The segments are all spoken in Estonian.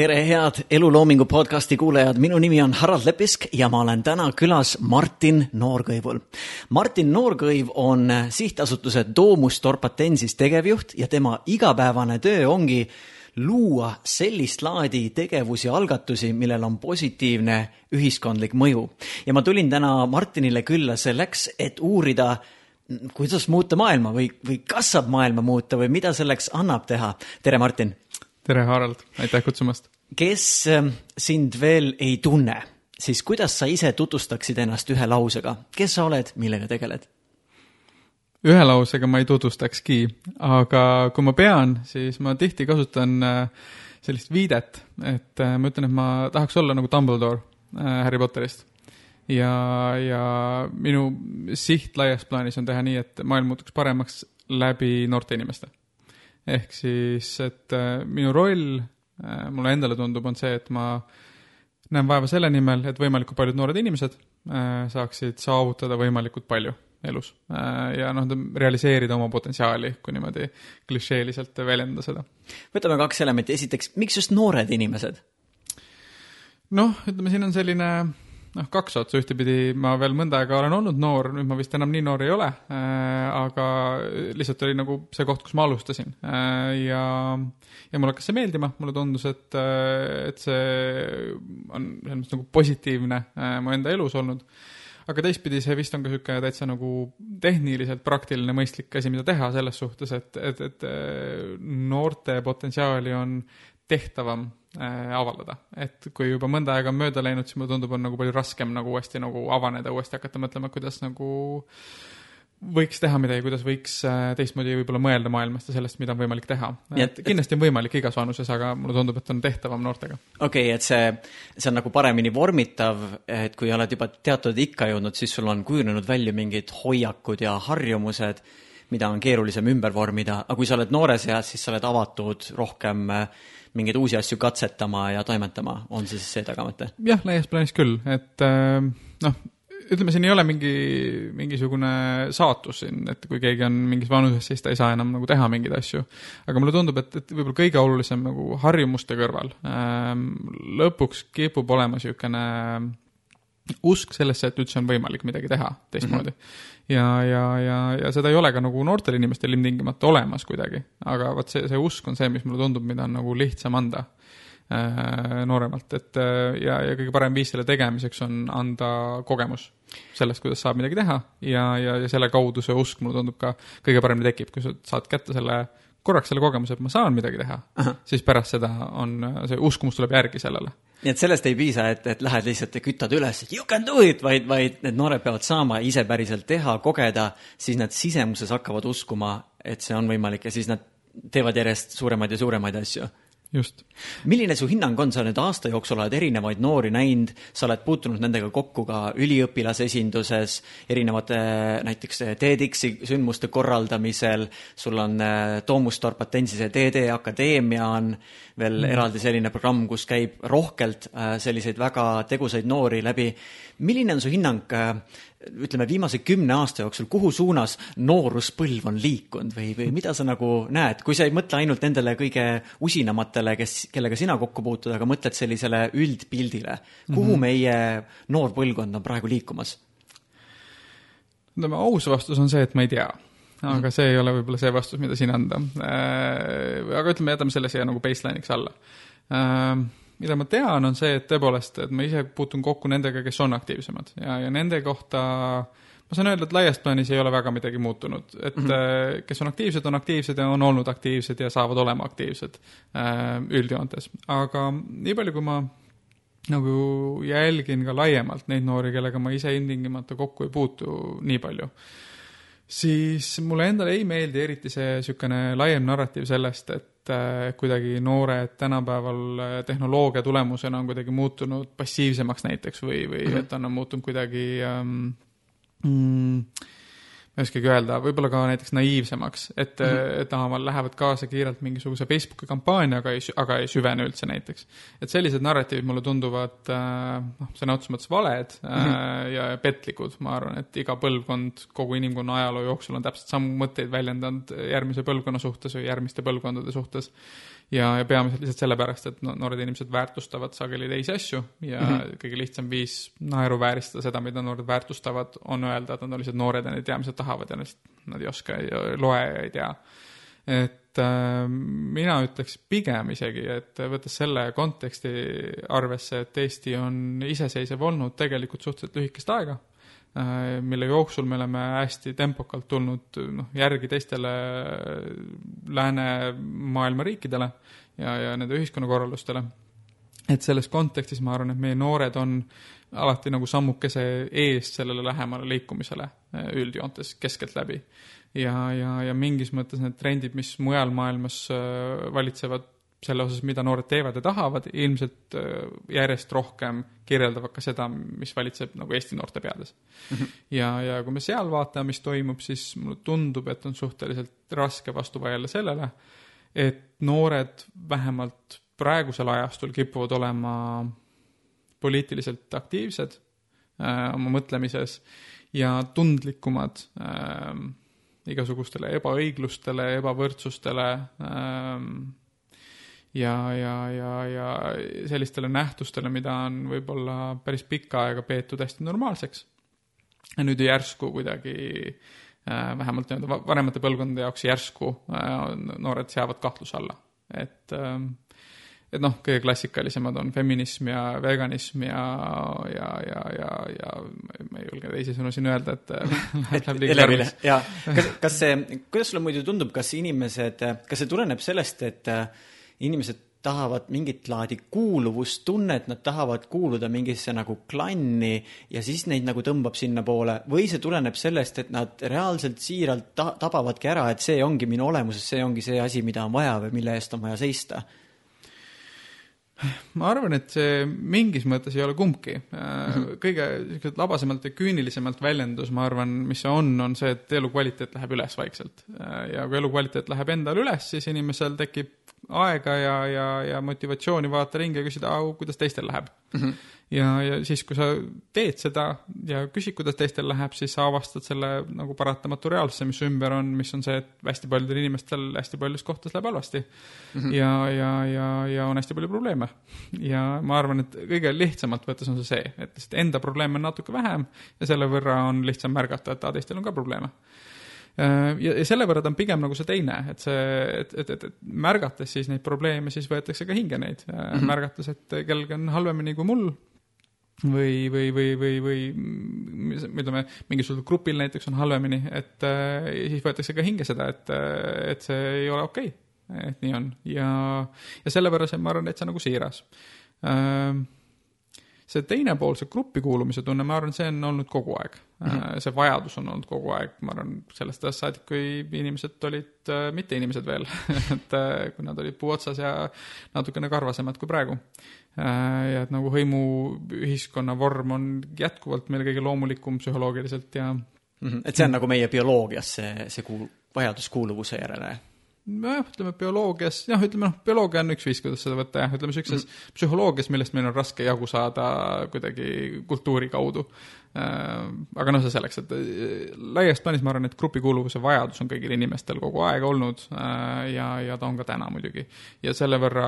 tere, head Eluloomingu podcasti kuulajad, minu nimi on Harald Lepisk ja ma olen täna külas Martin Noorkõivul. Martin Noorkõiv on sihtasutuse Domus Torpatensis tegevjuht ja tema igapäevane töö ongi luua sellist laadi tegevusi, algatusi, millel on positiivne ühiskondlik mõju. ja ma tulin täna Martinile külla selleks, et uurida, kuidas muuta maailma või, või kas saab maailma muuta või mida selleks annab teha. tere, Martin! Tere, Harald, aitäh kutsumast! kes ähm, sind veel ei tunne, siis kuidas sa ise tutvustaksid ennast ühe lausega, kes sa oled, millega tegeled? ühe lausega ma ei tutvustakski, aga kui ma pean, siis ma tihti kasutan äh, sellist viidet, et äh, ma ütlen, et ma tahaks olla nagu Dumbledore äh, Harry Potterist. ja, ja minu siht laias plaanis on teha nii, et maailm muutuks paremaks läbi noorte inimeste ehk siis, et äh, minu roll, äh, mulle endale tundub, on see, et ma näen vaeva selle nimel, et võimalikult paljud noored inimesed äh, saaksid saavutada võimalikult palju elus ja noh, realiseerida oma potentsiaali, kui niimoodi klišeeliselt väljendada seda. võtame kaks elementi, esiteks, miks just noored inimesed? noh, ütleme, siin on selline noh, kaks otsa, ühtepidi ma veel mõnda aega olen olnud noor, nüüd ma vist enam nii noor ei ole äh,, aga lihtsalt oli nagu see koht, kus ma alustasin. Äh, ja, ja mulle hakkas see meeldima, mulle tundus, et, äh, et see on selles mõttes nagu positiivne äh, mu enda elus olnud. Aga teistpidi see vist on ka niisugune täitsa nagu tehniliselt praktiline mõistlik asi, mida teha selles suhtes, et, et, et äh, noorte potentsiaali on tehtavam avaldada. et kui juba mõnda aega on mööda läinud, siis mulle tundub, on nagu palju raskem nagu uuesti nagu avaneda, uuesti hakata mõtlema, kuidas nagu võiks teha midagi, kuidas võiks äh, teistmoodi võib-olla mõelda maailmast ja sellest, mida on võimalik teha. et kindlasti on võimalik igas vanuses, aga mulle tundub, et on tehtavam noortega. okei okay,, et see, see on nagu paremini vormitav, et kui oled juba teatud ikka jõudnud, siis sul on kujunenud välja mingid hoiakud ja harjumused, mida on keerulisem ümber vormida, aga kui sa oled noores eas, siis sa oled avatud rohkem äh, mingeid uusi asju katsetama ja toimetama, on see siis see tagamõte? jah, laias plaanis küll, et äh, noh, ütleme, siin ei ole mingi, mingisugune saatus siin, et kui keegi on mingis vanuses, siis ta ei saa enam nagu teha mingeid asju. aga mulle tundub, et, et võib-olla kõige olulisem nagu harjumuste kõrval ähm, lõpuks kipub olema niisugune usk sellesse, et üldse on võimalik midagi teha teistmoodi mm. -hmm. Ja, ja, ja, ja seda ei ole ka nagu noortel inimestel ilmtingimata olemas kuidagi, aga vot see, see usk on see, mis mulle tundub, mida on nagu lihtsam anda äh, nooremalt, et äh, ja, ja kõige parem viis selle tegemiseks on anda kogemus sellest, kuidas saab midagi teha. Ja, ja, ja selle kaudu see usk, mulle tundub, ka kõige paremini tekib, kui sa saad kätte selle korraks selle kogemuse, et ma saan midagi teha, siis pärast seda on, see uskumus tuleb järgi sellele. Nii et sellest ei piisa, et, et lähed lihtsalt ja kütad üles, et you can do it, vaid, vaid need noored peavad saama ise päriselt teha, kogeda, siis nad sisemuses hakkavad uskuma, et see on võimalik ja siis nad teevad järjest suuremaid ja suuremaid asju just. milline su hinnang on, sa nüüd aasta jooksul oled erinevaid noori näinud, sa oled puutunud nendega kokku ka üliõpilasesinduses, erinevate näiteks TEDx-i sündmuste korraldamisel, sul on Toomus äh, Torpatensise TD Akadeemia on veel mm. eraldi selline programm, kus käib rohkelt äh, selliseid väga tegusaid noori läbi. milline on su hinnang ütleme, viimase kümne aasta jooksul, kuhu suunas nooruspõlv on liikunud või, või mida sa nagu näed, kui sa ei mõtle ainult nendele kõige usinamatele, kes, kellega sina kokku puutud, aga mõtled sellisele üldpildile, kuhu mm -hmm. meie noor põlvkond on praegu liikumas? ütleme, aus vastus on see, et ma ei tea aga -hmm. see ei ole võib-olla see vastus, mida siin anda äh,. aga ütleme, jätame selle siia nagu baseline'iks alla äh, mida ma tean, on see, et tõepoolest, et ma ise puutun kokku nendega, kes on aktiivsemad ja, ja nende kohta ma saan öelda, et laias plaanis ei ole väga midagi muutunud, et mm -hmm. kes on aktiivsed, on aktiivsed ja on olnud aktiivsed ja saavad olema aktiivsed äh, üldjoontes. aga nii palju, kui ma nagu jälgin ka laiemalt neid noori, kellega ma ise ilmtingimata kokku ei puutu nii palju, siis mulle endale ei meeldi eriti see niisugune laiem narratiiv sellest, et äh, kuidagi noored tänapäeval äh, tehnoloogia tulemusena on kuidagi muutunud passiivsemaks näiteks või, või mm -hmm. et on muutunud kuidagi ähm, mm, ma ei oskagi öelda, võib-olla ka näiteks naiivsemaks, et mm, -hmm. et aa, lähevad kaasa kiirelt mingisuguse Facebooki kampaaniaga, aga ei süvene üldse näiteks. et sellised narratiivid mulle tunduvad äh, noh, sõna otseses mõttes valed mm -hmm. ja petlikud, ma arvan, et iga põlvkond kogu inimkonna ajaloo jooksul on täpselt samu mõtteid väljendanud järgmise põlvkonna suhtes või järgmiste põlvkondade suhtes ja, ja peamiselt lihtsalt sellepärast, et no, noored inimesed väärtustavad sageli teisi asju ja mm -hmm. kõige lihtsam viis naeruvääristada seda, mida noored väärtustavad, on öelda, et nad on lihtsalt noored ja nad ei tea, mis nad tahavad ja lihtsalt nad ei oska, ei loe ja ei tea. et äh, mina ütleks pigem isegi, et võttes selle konteksti arvesse, et Eesti on iseseisev olnud tegelikult suhteliselt lühikest aega mille jooksul me oleme hästi tempokalt tulnud noh, järgi teistele läänemaailma riikidele ja, ja nende ühiskonnakorraldustele. et selles kontekstis ma arvan, et meie noored on alati nagu sammukese ees sellele lähemale liikumisele äh, üldjoontes keskeltläbi. ja, ja, ja mingis mõttes need trendid, mis mujal maailmas äh, valitsevad selle osas, mida noored teevad ja tahavad, ilmselt järjest rohkem kirjeldavad ka seda, mis valitseb nagu Eesti noorte peades mm. -hmm. ja, ja kui me seal vaatame, mis toimub, siis mulle tundub, et on suhteliselt raske vastu vaielda sellele, et noored vähemalt praegusel ajastul kipuvad olema poliitiliselt aktiivsed äh, oma mõtlemises ja tundlikumad äh, igasugustele ebaõiglustele, ebavõrdsustele äh,, ja, ja, ja, ja sellistele nähtustele, mida on võib-olla päris pikka aega peetud hästi normaalseks. ja nüüd järsku kuidagi äh, vähemalt nii-öelda vanemate põlvkondade jaoks järsku äh, noored seavad kahtluse alla, et äh, et noh, kõige klassikalisemad on feminism ja veganism ja, ja, ja, ja, ja ma ei julge teisisõnu siin öelda, et läheb liiga kõrvaks. jaa, kas, kas see, kuidas sulle muidu tundub, kas inimesed, kas see tuleneb sellest, et inimesed tahavad mingit laadi kuuluvustunnet, nad tahavad kuuluda mingisse nagu klanni ja siis neid nagu tõmbab sinnapoole või see tuleneb sellest, et nad reaalselt siiralt ta-, tabavadki ära, et see ongi minu olemuses, see ongi see asi, mida on vaja või mille eest on vaja seista ma arvan, et see mingis mõttes ei ole kumbki. Kõige niisugune labasemalt ja küünilisemalt väljendus, ma arvan, mis see on, on see, et elukvaliteet läheb üles vaikselt. ja kui elukvaliteet läheb endal üles, siis inimesel tekib aega ja, ja, ja motivatsiooni vaadata ringi ja küsida, kuidas teistel läheb mm. -hmm. Ja, ja siis, kui sa teed seda ja küsid, kuidas teistel läheb, siis sa avastad selle nagu paratamatu reaalsuse, mis ümber on, mis on see, et hästi paljudel inimestel hästi paljudes kohtades läheb halvasti mm. -hmm. ja, ja, ja, ja on hästi palju probleeme. ja ma arvan, et kõige lihtsamalt võttes on see see, et lihtsalt enda probleeme on natuke vähem ja selle võrra on lihtsam märgata, et aa, teistel on ka probleeme Äh, ja, ja selle võrra ta on pigem nagu see teine, et see, et, et, et, et märgates siis neid probleeme, siis võetakse ka hinge neid mm, -hmm. märgates, et kellelgi on halvemini kui mul või, või, või, või, või ütleme, mingisugusel grupil näiteks on halvemini, et äh, siis võetakse ka hinge seda, et, et see ei ole okei okay., et nii on ja, ja sellepärast ma arvan, et see on nagu siiras äh, see teine pool, see gruppi kuulumise tunne, ma arvan, see on olnud kogu aeg mm. -hmm. see vajadus on olnud kogu aeg, ma arvan, sellest ajast saadik, kui inimesed olid äh, mitte inimesed veel et äh, kui nad olid puu otsas ja natukene karvasemad kui praegu äh,. ja et nagu hõimuühiskonna vorm on jätkuvalt meil kõige loomulikum psühholoogiliselt ja mm. -hmm. et see on nagu meie bioloogias see, see kuul-, vajadus kuuluvuse järele nojah, ütleme bioloogias, jah, ütleme noh, bioloogia on üks viis, kuidas seda võtta, jah, ütleme niisuguses mm. psühholoogias, millest meil on raske jagu saada kuidagi kultuuri kaudu. Äh, aga noh, see selleks, et äh, laias plaanis ma arvan, et grupikuuluvuse vajadus on kõigil inimestel kogu aeg olnud äh, ja, ja ta on ka täna muidugi. ja selle võrra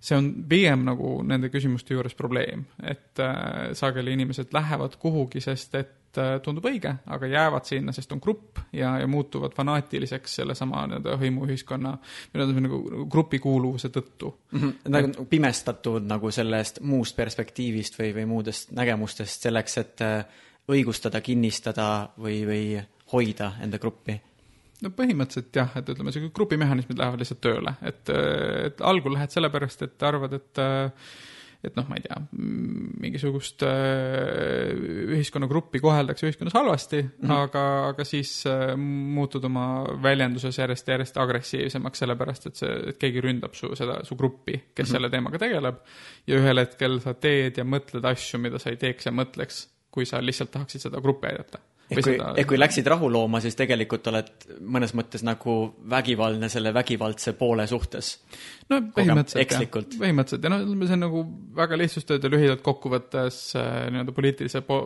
see on pigem nagu nende küsimuste juures probleem, et sageli inimesed lähevad kuhugi, sest et Äh, tundub õige, aga jäävad sinna, sest on grupp ja, ja muutuvad fanaatiliseks sellesama nii-öelda hõimuühiskonna või nii-öelda nagu, nagu grupikuuluvuse tõttu mm. -hmm. nagu pimestatud nagu sellest muust perspektiivist või, või muudest nägemustest selleks, et äh, õigustada, kinnistada või, või hoida enda gruppi no põhimõtteliselt jah, et ütleme, sihuke grupimehhanismid lähevad lihtsalt tööle, et, et algul lähed sellepärast, et arvad, et et noh, ma ei tea, mingisugust äh, ühiskonnagruppi koheldakse ühiskonnas halvasti mm, -hmm. aga, aga siis äh, muutud oma väljenduses järjest, järjest agressiivsemaks, sellepärast et see, et keegi ründab su seda, su gruppi, kes mm -hmm. selle teemaga tegeleb. ja ühel hetkel sa teed ja mõtled asju, mida sa ei teeks ja mõtleks, kui sa lihtsalt tahaksid seda gruppi aidata ehk kui, ehk kui läksid rahu looma, siis tegelikult oled mõnes mõttes nagu vägivaldne selle vägivaldse poole suhtes. no põhimõtteliselt jah, põhimõtteliselt. Ja no ütleme, see on nagu väga lihtsustada lühidalt kokkuvõttes äh, nii-öelda poliitilise po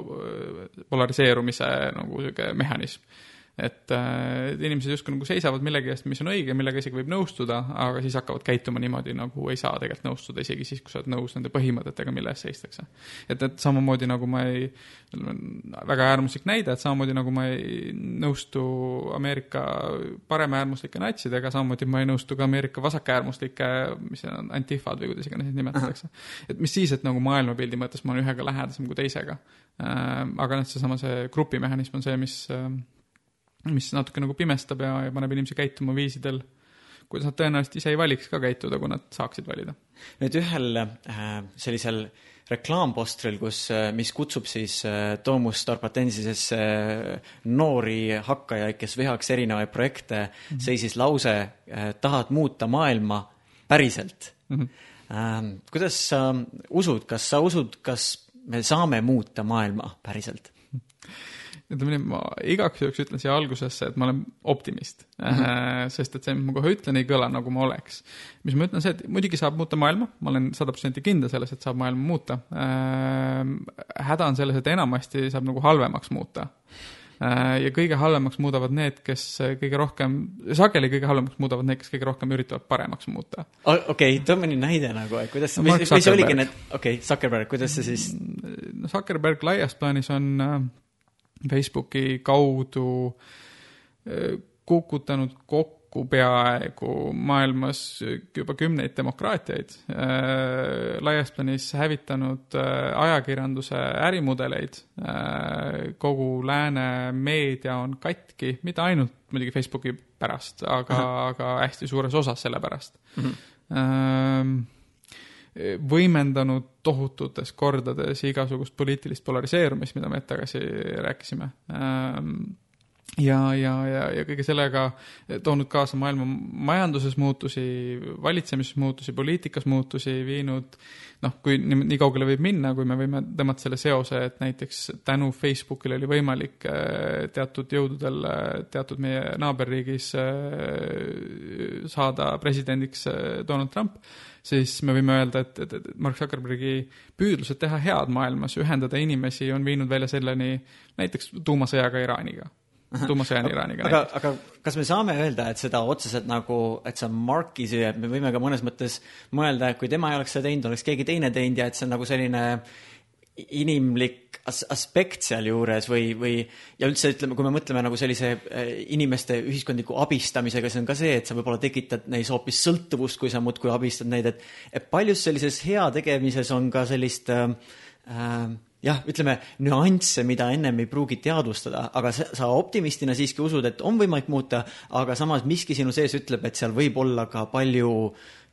polariseerumise nagu niisugune mehhanism et äh, inimesed justkui nagu seisavad millegi eest, mis on õige, millega isegi võib nõustuda, aga siis hakkavad käituma niimoodi, nagu ei saa tegelikult nõustuda, isegi siis, kui sa oled nõus nende põhimõtetega, mille eest seistakse. et, et samamoodi nagu ma ei, väga äärmuslik näide, et samamoodi nagu ma ei nõustu Ameerika paremäärmuslike natsidega, samamoodi ma ei nõustu ka Ameerika vasakäärmuslike, mis on, antifad või kuidas iganes neid nimetatakse. et mis siis, et nagu maailmapildi mõttes ma olen ühega lähedasem kui teisega. Äh, aga noh, seesama see grupimehhanism on see, mis äh, mis natuke nagu pimestab ja, ja paneb inimesi käituma viisidel, kuidas nad tõenäoliselt ise ei valiks ka käituda, kui nad saaksid valida. nüüd ühel äh, sellisel reklaampostril, kus, äh, mis kutsub siis äh, Domus Starpatensisesse äh, noori hakkajaid, kes vihaks erinevaid projekte mm, -hmm. seisis lause äh, tahad muuta maailma päriselt mm. -hmm. Kuidas sa usud, kas sa usud, kas me saame muuta maailma päriselt? Ütleme nii, ma igaks juhuks ütlen siia algusesse, et ma olen optimist mm. -hmm. sest et see, mis ma kohe ütlen, ei kõla nagu ma oleks. mis ma ütlen, see, et muidugi saab muuta maailma, ma olen sada protsenti kindel selles, et saab maailma muuta äh,. häda on selles, et enamasti saab nagu halvemaks muuta äh,. ja kõige halvemaks muudavad need, kes kõige rohkem, sageli kõige halvemaks muudavad need, kes kõige rohkem üritavad paremaks muuta. okei too mõni näide nagu, et kuidas mis, mis oligi need, okei okay,, Zuckerberg, kuidas see siis? no Zuckerberg laias plaanis on äh, Facebooki kaudu kukutanud kokku peaaegu maailmas juba kümneid demokraatiaid, laias plaanis hävitanud ajakirjanduse ärimudeleid, kogu lääne meedia on katki, mitte ainult muidugi Facebooki pärast, aga, aga hästi suures osas selle pärast mm. -hmm võimendanud tohututes kordades igasugust poliitilist polariseerumist, mida me hetk tagasi rääkisime. Ähm, ja, ja, ja, ja kõige sellega toonud kaasa maailma majanduses muutusi, valitsemises muutusi, poliitikas muutusi, viinud noh, kui nii, nii kaugele võib minna, kui me võime tõmmata selle seose, et näiteks tänu Facebookile oli võimalik äh, teatud jõududel äh, teatud meie naaberriigis äh, saada presidendiks Donald Trump siis me võime öelda, et, et, et Mark Zuckerbergi püüdlused teha head maailmas, ühendada inimesi, on viinud välja selleni näiteks tuumasõjaga Iraaniga tuumasõjani Iraaniga. aga, aga kas me saame öelda, et seda otseselt nagu, et see on Marki süü, et me võime ka mõnes mõttes mõelda, et kui tema ei oleks seda teinud, oleks keegi teine teinud ja et see on nagu selline inimlik as-, aspekt sealjuures või, või ja üldse ütleme, kui me mõtleme nagu sellise äh, inimeste ühiskondliku abistamisega, see on ka see, et sa võib-olla tekitad neis hoopis sõltuvust, kui sa muudkui abistad neid, et et paljus sellises heategemises on ka sellist äh, äh, jah, ütleme nüansse, mida ennem ei pruugi teadvustada, aga sa, sa optimistina siiski usud, et on võimalik muuta, aga samas miski sinu sees ütleb, et seal võib olla ka palju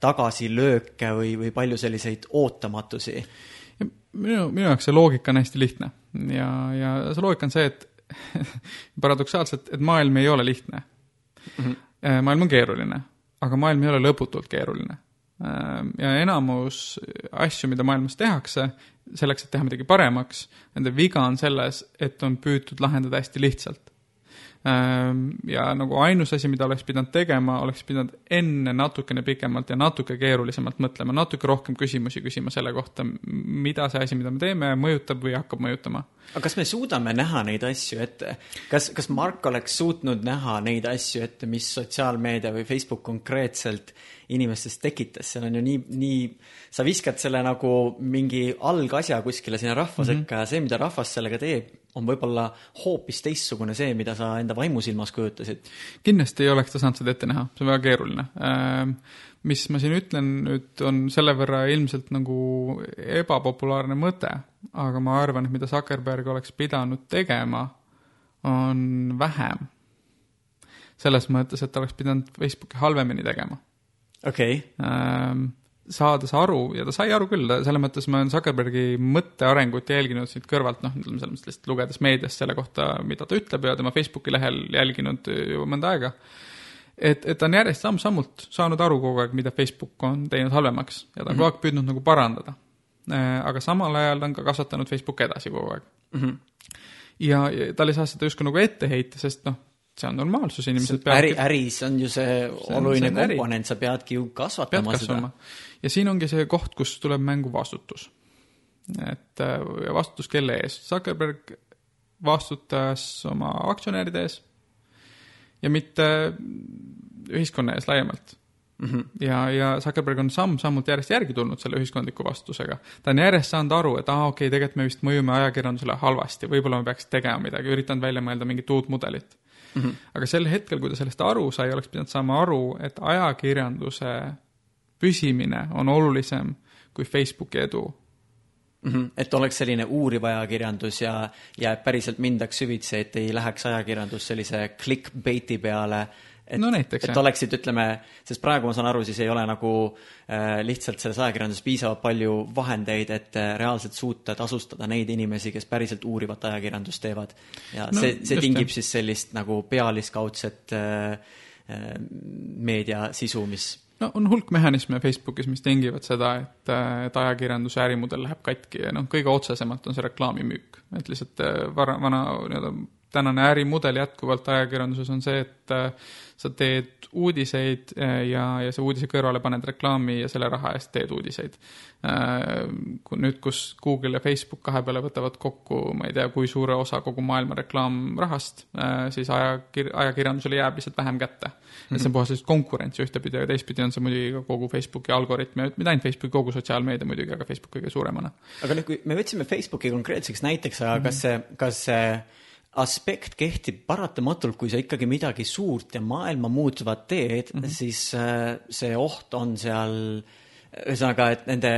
tagasilööke või, või palju selliseid ootamatusi minu, minu jaoks see loogika on hästi lihtne ja, ja see loogika on see, et paradoksaalselt, et maailm ei ole lihtne mm. -hmm. maailm on keeruline, aga maailm ei ole lõputult keeruline. Äh, ja enamus asju, mida maailmas tehakse, selleks, et teha midagi paremaks, nende viga on selles, et on püütud lahendada hästi lihtsalt ja nagu ainus asi, mida oleks pidanud tegema, oleks pidanud enne natukene pikemalt ja natuke keerulisemalt mõtlema, natuke rohkem küsimusi küsima selle kohta, mida see asi, mida me teeme, mõjutab või hakkab mõjutama. aga kas me suudame näha neid asju ette? kas, kas Mark oleks suutnud näha neid asju ette, mis sotsiaalmeedia või Facebook konkreetselt inimestes tekitas, seal on ju nii, nii, sa viskad selle nagu mingi algasja kuskile sinna rahva sekka mm -hmm. ja see, mida rahvas sellega teeb, on võib-olla hoopis teistsugune see, mida sa enda vaimusilmas kujutasid. kindlasti ei oleks ta saanud seda ette näha, see on väga keeruline ähm, mis ma siin ütlen nüüd, on selle võrra ilmselt nagu ebapopulaarne mõte, aga ma arvan, et mida Zuckerberg oleks pidanud tegema, on vähem. selles mõttes, et ta oleks pidanud Facebooki halvemini tegema okei okay.. Ähm, saades aru ja ta sai aru küll, selles mõttes ma olen Zuckerbergi mõttearengut jälginud siit kõrvalt, noh, ütleme selles mõttes lihtsalt lugedes meediast selle kohta, mida ta ütleb ja tema Facebooki lehel jälginud juba mõnda aega. et, et ta on järjest samm-sammult saanud aru kogu aeg, mida Facebook on teinud halvemaks ja ta on mm -hmm. kogu aeg püüdnud nagu parandada. Äh, aga samal ajal on ka kasvatanud Facebooki edasi kogu aeg mm. -hmm. ja, ja tal ei saa seda justkui nagu ette heita, sest noh, see on normaalsus, inimesed peavadki äri, äris on ju see, oluline see komponent, sa peadki ju kasvatama Pead seda. ja siin ongi see koht, kus tuleb mängu vastutus. et äh, ja vastutus kelle ees? Zuckerberg vastutas oma aktsionäride ees, ja mitte ühiskonna ees laiemalt mm. -hmm. ja, ja Zuckerberg on samm-sammult järjest järgi tulnud selle ühiskondliku vastusega. ta on järjest saanud aru, et aa ah,, okei okay,, tegelikult me vist mõjume ajakirjandusele halvasti, võib-olla me peaks tegema midagi, üritanud välja mõelda mingit uut mudelit mm. -hmm. aga sel hetkel, kui ta sellest aru sai, oleks pidanud saama aru, et ajakirjanduse püsimine on olulisem kui Facebooki edu mm. -hmm. et oleks selline uuriv ajakirjandus ja, ja päriselt mindaks süvitsi, et ei läheks ajakirjandus sellise clickbait'i peale et no näiteks, et jah. oleksid, ütleme, sest praegu ma saan aru, siis ei ole nagu äh, lihtsalt selles ajakirjanduses piisavalt palju vahendeid, et äh, reaalselt suuta tasustada neid inimesi, kes päriselt uurivat ajakirjandust teevad. ja no, see, see tingib jah. siis sellist nagu pealiskaudset äh, äh, meediasisu, mis no on hulk mehhanisme Facebookis, mis tingivad seda, et, äh, et ajakirjanduse ärimudel läheb katki ja noh, kõige otsesemalt on see reklaamimüük. et lihtsalt äh, vara, vana nii-öelda tänane ärimudel jätkuvalt ajakirjanduses on see, et äh, sa teed uudiseid äh, ja, ja sa uudise kõrvale paned reklaami ja selle raha eest teed uudiseid. Äh, nüüd, kus Google ja Facebook kahe peale võtavad kokku, ma ei tea, kui suure osa kogu maailma reklaamrahast, siis ajakir-, ajakirjandusele jääb lihtsalt vähem kätte. et see on mhm. puhas lihtsalt konkurents ühtepidi, aga teistpidi on see muidugi ka kogu Facebooki algoritm ja mitte ainult Facebooki, kogu sotsiaalmeedia muidugi, aga Facebook kõige suuremana. aga nüüd, kui me võtsime Facebooki konkreetseks näiteks, aga mm -hmm. kas see, kas see aspekt kehtib paratamatult, kui sa ikkagi midagi suurt ja maailma muutvat teed mm, -hmm. siis äh, see oht on seal, ühesõnaga, et nende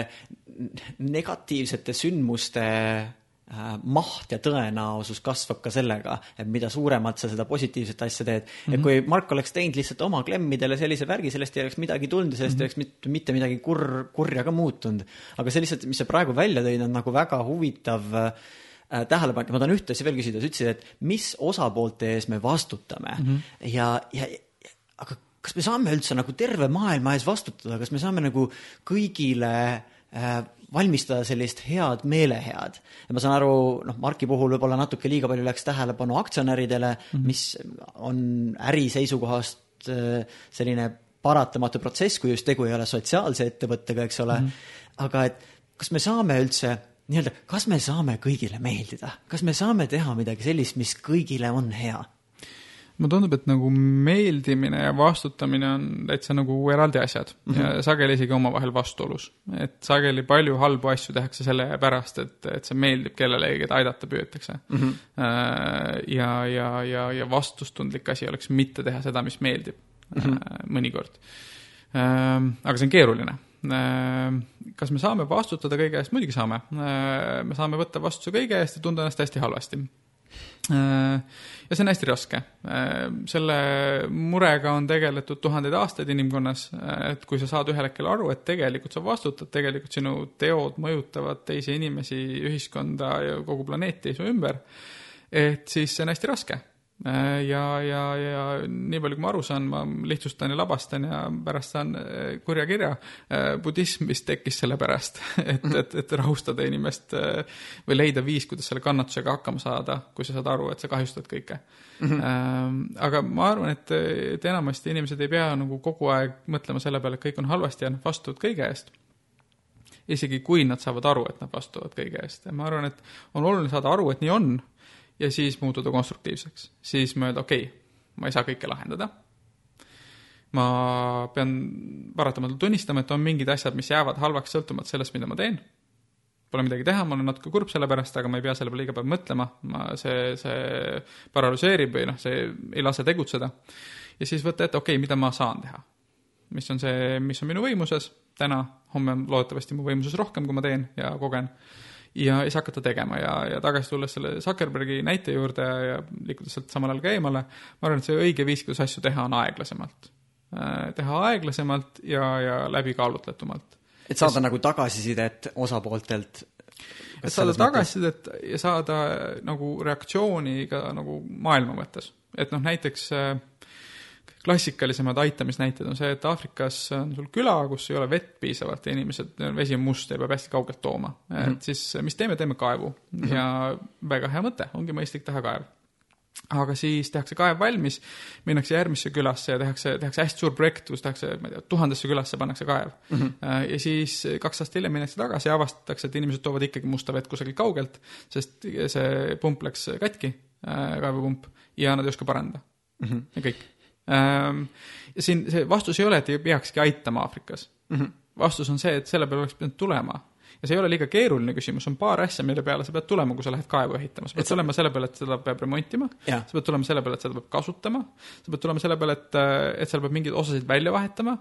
negatiivsete sündmuste äh, maht ja tõenäosus kasvab ka sellega, et mida suuremalt sa seda positiivset asja teed mm. -hmm. et kui Mark oleks teinud lihtsalt oma klemmidele sellise värgi, sellest ei oleks midagi tulnud ja sellest mm -hmm. ei oleks mitte, midagi kurr, kurja ka muutunud. aga see lihtsalt, mis sa praegu välja tõid, on nagu väga huvitav äh, äh, tähelepanek, ma tahan ühte asja veel küsida, sa ütlesid, et mis osapoolte ees me vastutame mm -hmm. ja, ja, aga kas me saame üldse nagu terve maailma ees vastutada, kas me saame nagu kõigile äh, valmistada sellist head meelehead. ma saan aru, noh, Marki puhul võib-olla natuke liiga palju läks tähelepanu aktsionäridele mm, -hmm. mis on äri seisukohast äh, selline paratamatu protsess, kui just tegu ei ole sotsiaalse ettevõttega, eks ole mm. -hmm. aga et kas me saame üldse nii-öelda, kas me saame kõigile meeldida, kas me saame teha midagi sellist, mis kõigile on hea? mulle tundub, et nagu meeldimine ja vastutamine on täitsa nagu eraldi asjad mm -hmm. ja sageli isegi omavahel vastuolus. et sageli palju halbu asju tehakse selle pärast, et, et see meeldib kellelegi, keda aidata püüetakse mm. -hmm. ja, ja, ja, ja vastustundlik asi oleks mitte teha seda, mis meeldib mm -hmm. mõnikord. Äh, aga see on keeruline Äh, kas me saame vastutada kõige eest? muidugi saame. Äh, me saame võtta vastutuse kõige eest ja tunda ennast hästi halvasti. Äh, ja see on hästi raske. selle murega on tegeletud tuhandeid aastaid inimkonnas, et kui sa saad ühel hetkel aru, et tegelikult sa vastutad, tegelikult sinu teod mõjutavad teisi inimesi, ühiskonda ja kogu planeeti su ümber, et siis see on hästi raske Äh, ja, ja, ja nii palju, kui ma aru saan, ma lihtsustan ja labastan ja pärast saan äh, kurja kirja. Äh, budism vist tekkis sellepärast, et, et, et rahustada inimest või leida viis, kuidas selle kannatusega hakkama saada, kui sa saad aru, et sa kahjustad kõike mm. -hmm. aga ma arvan, et, et enamasti inimesed ei pea nagu kogu aeg mõtlema selle peale, et kõik on halvasti ja nad vastutavad kõige eest isegi kui nad saavad aru, et nad vastutavad kõige eest ja ma arvan, et on oluline saada aru, et nii on ja siis muutuda konstruktiivseks. siis mõelda, okei okay,, ma ei saa kõike lahendada. ma pean paratamatult tunnistama, et on mingid asjad, mis jäävad halvaks sõltumata sellest, mida ma teen. Pole midagi teha, ma olen natuke kurb selle pärast, aga ma ei pea selle peale iga päev mõtlema, ma, see, see paralüseerib või noh, see ei lase tegutseda. ja siis võtta ette, okei okay,, mida ma saan teha. mis on see, mis on minu võimuses täna, homme on loodetavasti mu võimuses rohkem, kui ma teen ja kogen ja siis hakata tegema ja, ja tagasi tulles selle Zuckerbergi näite juurde ja, ja liikudes sealt samal ajal ka eemale, ma arvan, et see õige viis, kuidas asju teha, on aeglasemalt. Äh, teha aeglasemalt ja, ja läbikaalutletumalt. et saada Sest... nagu tagasisidet osapooltelt et saada tagasisidet ja saada nagu reaktsiooni ka nagu maailma mõttes. et noh, näiteks äh, klassikalisemad aitamisnäited on see, et Aafrikas on sul küla, kus ei ole vett piisavalt ja inimesed, vesi on must ja peab hästi kaugelt tooma mm. -hmm. et siis mis teeme, teeme kaevu mm -hmm. ja väga hea mõte, ongi mõistlik teha kaev aga siis tehakse kaev valmis, minnakse järgmisse külasse ja tehakse, tehakse hästi suur projekt, kus tehakse, ma ei tea, tuhandesse külasse pannakse kaev mm. -hmm. ja siis kaks aastat hiljem minnakse tagasi ja avastatakse, et inimesed toovad ikkagi musta vett kusagilt kaugelt, sest see pump läks katki, äh, kaevupump, ja nad ei oska parandada mm. -hmm. ja kõik siin see vastus ei ole, et ei peakski aitama Aafrikas mm. -hmm. vastus on see, et selle peale oleks pidanud tulema ja see ei ole liiga keeruline küsimus, on paar asja, mille peale sa pead tulema, kui sa lähed kaevu ehitama. sa pead et tulema selle peale, et seda peab remontima, sa pead tulema selle peale, et seda peab kasutama, sa pead tulema selle peale, et, et seal peab mingeid osasid välja vahetama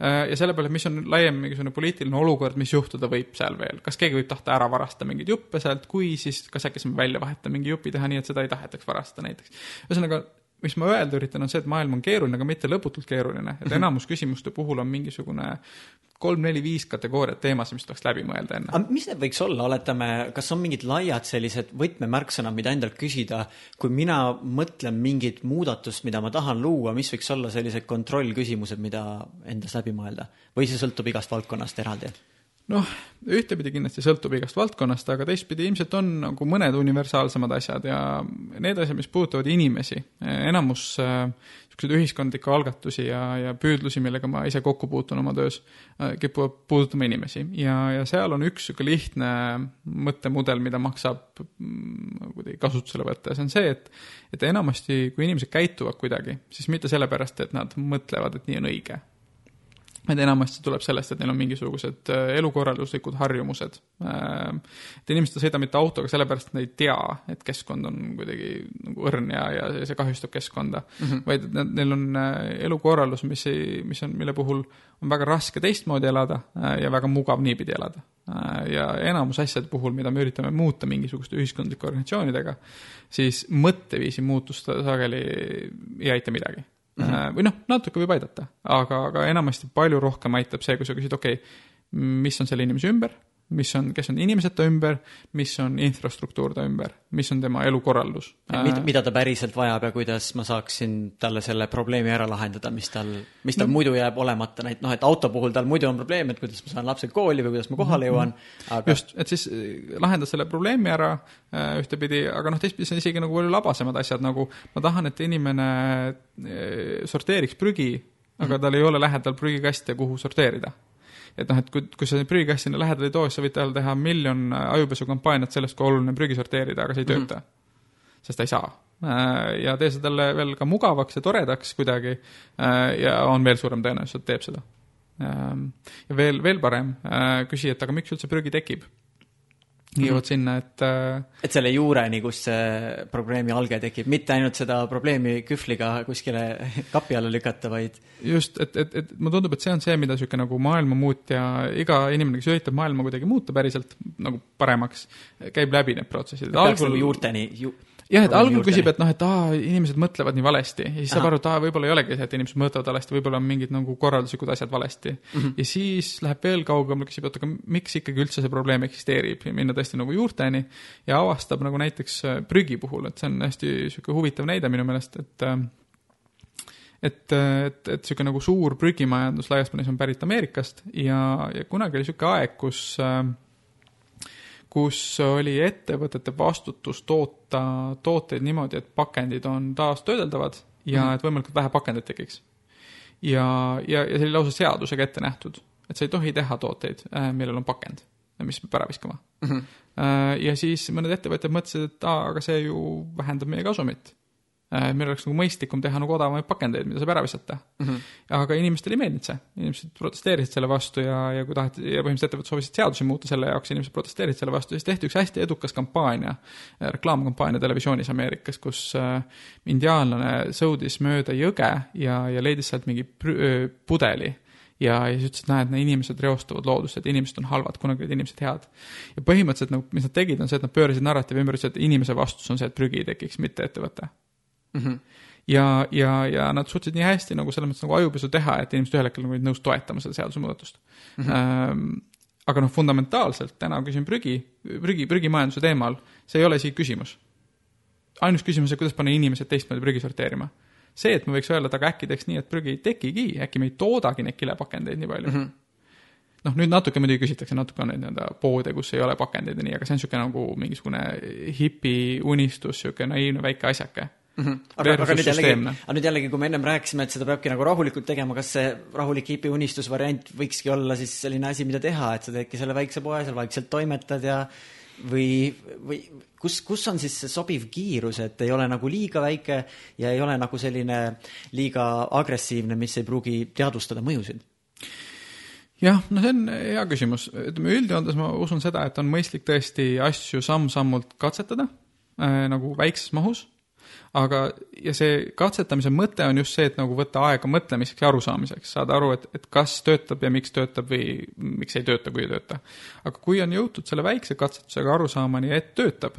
Äh, ja selle peale, mis on laiem mingisugune poliitiline olukord, mis juhtuda võib seal veel, kas keegi võib tahta ära varastada mingeid juppe sealt, kui, siis kas äkki saame välja vahetada mingi jupi teha nii, et seda ei tahetaks varastada näiteks. ühesõnaga, mis ma öelda üritan, on see, et maailm on keeruline, aga mitte lõputult keeruline, et mhm. enamus küsimuste puhul on mingisugune kolm-neli-viis kategooriat teemasid, mis tuleks läbi mõelda enne. aga mis need võiks olla, oletame, kas on mingid laiad sellised võtmemärksõnad, mida endalt küsida, kui mina mõtlen mingit muudatust, mida ma tahan luua, mis võiks olla sellised kontrollküsimused, mida endas läbi mõelda või see sõltub igast valdkonnast eraldi? Noh, ühtepidi kindlasti sõltub igast valdkonnast, aga teistpidi ilmselt on nagu mõned universaalsemad asjad ja need asjad, mis puudutavad inimesi, enamus niisuguseid äh, ühiskondlikke algatusi ja, ja püüdlusi, millega ma ise kokku puutun oma töös äh,, kipuvad puudutama inimesi. Ja, ja seal on üks niisugune lihtne mõttemudel, mida maksab mm, kuidagi kasutusele võtta ja see on see, et et enamasti, kui inimesed käituvad kuidagi, siis mitte sellepärast, et nad mõtlevad, et nii on õige et enamasti tuleb sellest, et neil on mingisugused äh, elukorralduslikud harjumused. Äh, et inimesed ei sõida mitte autoga sellepärast, et nad ei tea, et keskkond on kuidagi nagu õrn ja, ja see kahjustab keskkonda mm, -hmm. vaid et neil on äh, elukorraldus, mis ei, mis on, mille puhul on väga raske teistmoodi elada ja väga mugav niipidi elada. ja enamus asjade puhul, mida me üritame muuta mingisuguste ühiskondlike organisatsioonidega, siis mõtteviisi muutust sageli ei aita midagi Mm -hmm. või noh, natuke võib aidata, aga, aga enamasti palju rohkem aitab see, kui sa küsid, okei okay,, mis on selle inimese ümber, mis on, kes on inimesed ta ümber, mis on infrastruktuur ta ümber, mis on tema elukorraldus. mida, mida ta päriselt vajab ja kuidas ma saaksin talle selle probleemi ära lahendada, mis tal, mis tal no. muidu jääb olemata, näit-, noh, et auto puhul tal muidu on probleem, et kuidas ma saan lapsed kooli või kuidas ma kohale jõuan, aga just, et siis äh, lahendad selle probleemi ära äh, ühtepidi, aga noh, teistpidi see on isegi nagu palju labasemad asjad, nagu ma tahan, et inimene äh, sorteeriks prügi, aga -hmm. tal ei ole lähedal prügikaste, kuhu sorteerida et noh, et kui, kui sa prügikast sinna lähedale ei too, siis sa võid talle teha miljon ajupesukampaaniat sellest, kui oluline prügi sorteerida, aga see ei mhm. tööta mm. -hmm. sest ta ei saa. Äh, ja tee see talle veel ka mugavaks ja toredaks kuidagi äh, ja on veel suurem tõenäosus, et teeb seda. Ähm, ja veel, veel parem, äh, küsi, et aga miks üldse prügi tekib jõuad sinna, et äh, et selle juureni, kus see probleemi alge tekib, mitte ainult seda probleemi kühvliga kuskile kapi alla lükata, vaid just, et, et, et mulle tundub, et see on see, mida niisugune nagu maailmamuutja, iga inimene, kes üritab maailma kuidagi muuta päriselt nagu paremaks, käib läbi need protsessid. algul nagu juurteni ju jah, et algul küsib, et noh, et aa, inimesed mõtlevad nii valesti. Ja siis saab aru, et aa, võib-olla ei olegi see, et inimesed mõtlevad valesti, võib-olla on mingid nagu korralduslikud asjad valesti. Mm. -hmm. ja siis läheb veel kaugemale, küsib, oot, aga miks ikkagi üldse see probleem eksisteerib? Ja minna tõesti nagu juurteni ja avastab nagu näiteks äh, prügi puhul, et see on hästi niisugune huvitav näide minu meelest, et äh, et, et, et niisugune nagu suur prügimajandus laias plaanis on pärit Ameerikast ja, ja kunagi oli niisugune aeg, kus äh, kus oli ettevõtete vastutus toota tooteid niimoodi, et pakendid on taastöödeldavad ja mm -hmm. et võimalikult vähe pakendeid tekiks. ja, ja, ja see oli lausa seadusega ette nähtud, et sa ei tohi teha tooteid, äh, millel on pakend, mis peab ära viskama mm. -hmm. ja siis mõned ettevõtjad mõtlesid, et aa, aga see ju vähendab meie kasumit meil oleks nagu mõistlikum teha nagu odavamaid pakendeid, mida saab ära visata mm. -hmm. aga inimestele ei meeldinud see, inimesed protesteerisid selle vastu ja, ja kui taheti, ja põhimõtteliselt ettevõtted soovisid seadusi muuta selle jaoks, inimesed protesteerisid selle vastu, siis tehti üks hästi edukas kampaania, äh, reklaamkampaania televisioonis Ameerikas, kus äh, indiaanlane sõudis mööda jõge ja, ja leidis sealt mingi pudeli ja, ja siis ütles, et näed, inimesed reostavad loodust, et inimesed on halvad, kunagi olid inimesed head. ja põhimõtteliselt nagu, mis nad tegid, on see, et nad pöörasid narratiivi ümber, ütlesid, et inimese vastus on see, et prügi ei tekiks, mitte ettevõte mm. -hmm. ja, ja, ja nad suutsid nii hästi nagu selles mõttes nagu ajupesu teha, et inimesed ühel hetkel nagu olid nõus toetama seda seadusemuudatust mm. -hmm. Ähm, aga noh, fundamentaalselt täna küsin prügi, prügi, prügimajanduse teemal, see ei ole isegi küsimus. ainus küsimus on, kuidas panna inimesed teistmoodi prügi sorteerima. see, et me võiks öelda, et aga äkki teeks nii, et prügi ei tekigi, äkki me ei toodagi neid kilepakendeid nii palju mm. -hmm noh, nüüd natuke muidugi küsitakse, natuke on neid nii-öelda poode, kus ei ole pakendeid ja nii, aga see on niisugune nagu mingisugune hipi unistus, niisugune naiivne väike asjake mm. -hmm. aga, aga nüüd jällegi, aga nüüd jällegi, kui me ennem rääkisime, et seda peabki nagu rahulikult tegema, kas see rahulik hipi unistusvariant võikski olla siis selline asi, mida teha, et sa teedki selle väikse poe, seal vaikselt toimetad ja või, või kus, kus on siis see sobiv kiirus, et ei ole nagu liiga väike ja ei ole nagu selline liiga agressiivne, mis ei pruugi teadvustada mõjusid? jah, no see on hea küsimus, ütleme üldjoontes ma usun seda, et on mõistlik tõesti asju samm-sammult katsetada äh, nagu väikses mahus aga, ja see katsetamise mõte on just see, et nagu võtta aega mõtlemiseks ja arusaamiseks, saada aru, et, et kas töötab ja miks töötab või miks ei tööta, kui ei tööta. aga kui on jõutud selle väikse katsetusega arusaamani, et töötab,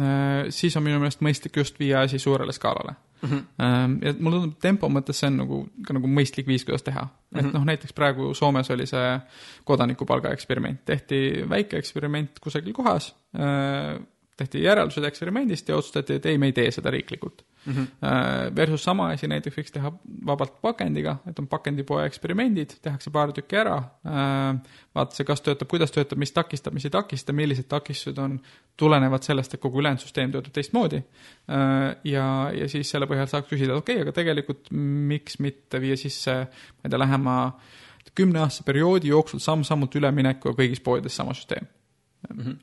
äh, siis on minu meelest mõistlik just viia asi suurele skaalale mm. -hmm. ja mulle tundub, tempo mõttes see on nagu, ka nagu mõistlik viis, kuidas teha mm. -hmm. et mhm. noh, näiteks praegu Soomes oli see kodanikupalga eksperiment, tehti väike eksperiment kusagil kohas äh,, tehti järeldused eksperimendist ja otsustati, et ei, me ei tee seda riiklikult mm. -hmm. Versus sama asi näiteks võiks teha vabalt pakendiga, et on pakendipoe eksperimendid, tehakse paar tükki ära, äh, vaadatakse, kas töötab, kuidas töötab, mis takistab, mis ei takista, millised takistused on, tulenevad sellest, et kogu ülejäänud süsteem töötab teistmoodi. Äh, ja, ja siis selle põhjal saaks küsida, okei okay,, aga tegelikult miks mitte viia sisse, ma ei tea, lähema kümneaastase perioodi jooksul samm-sammult ülemineku kõigis poodides sama süsteem.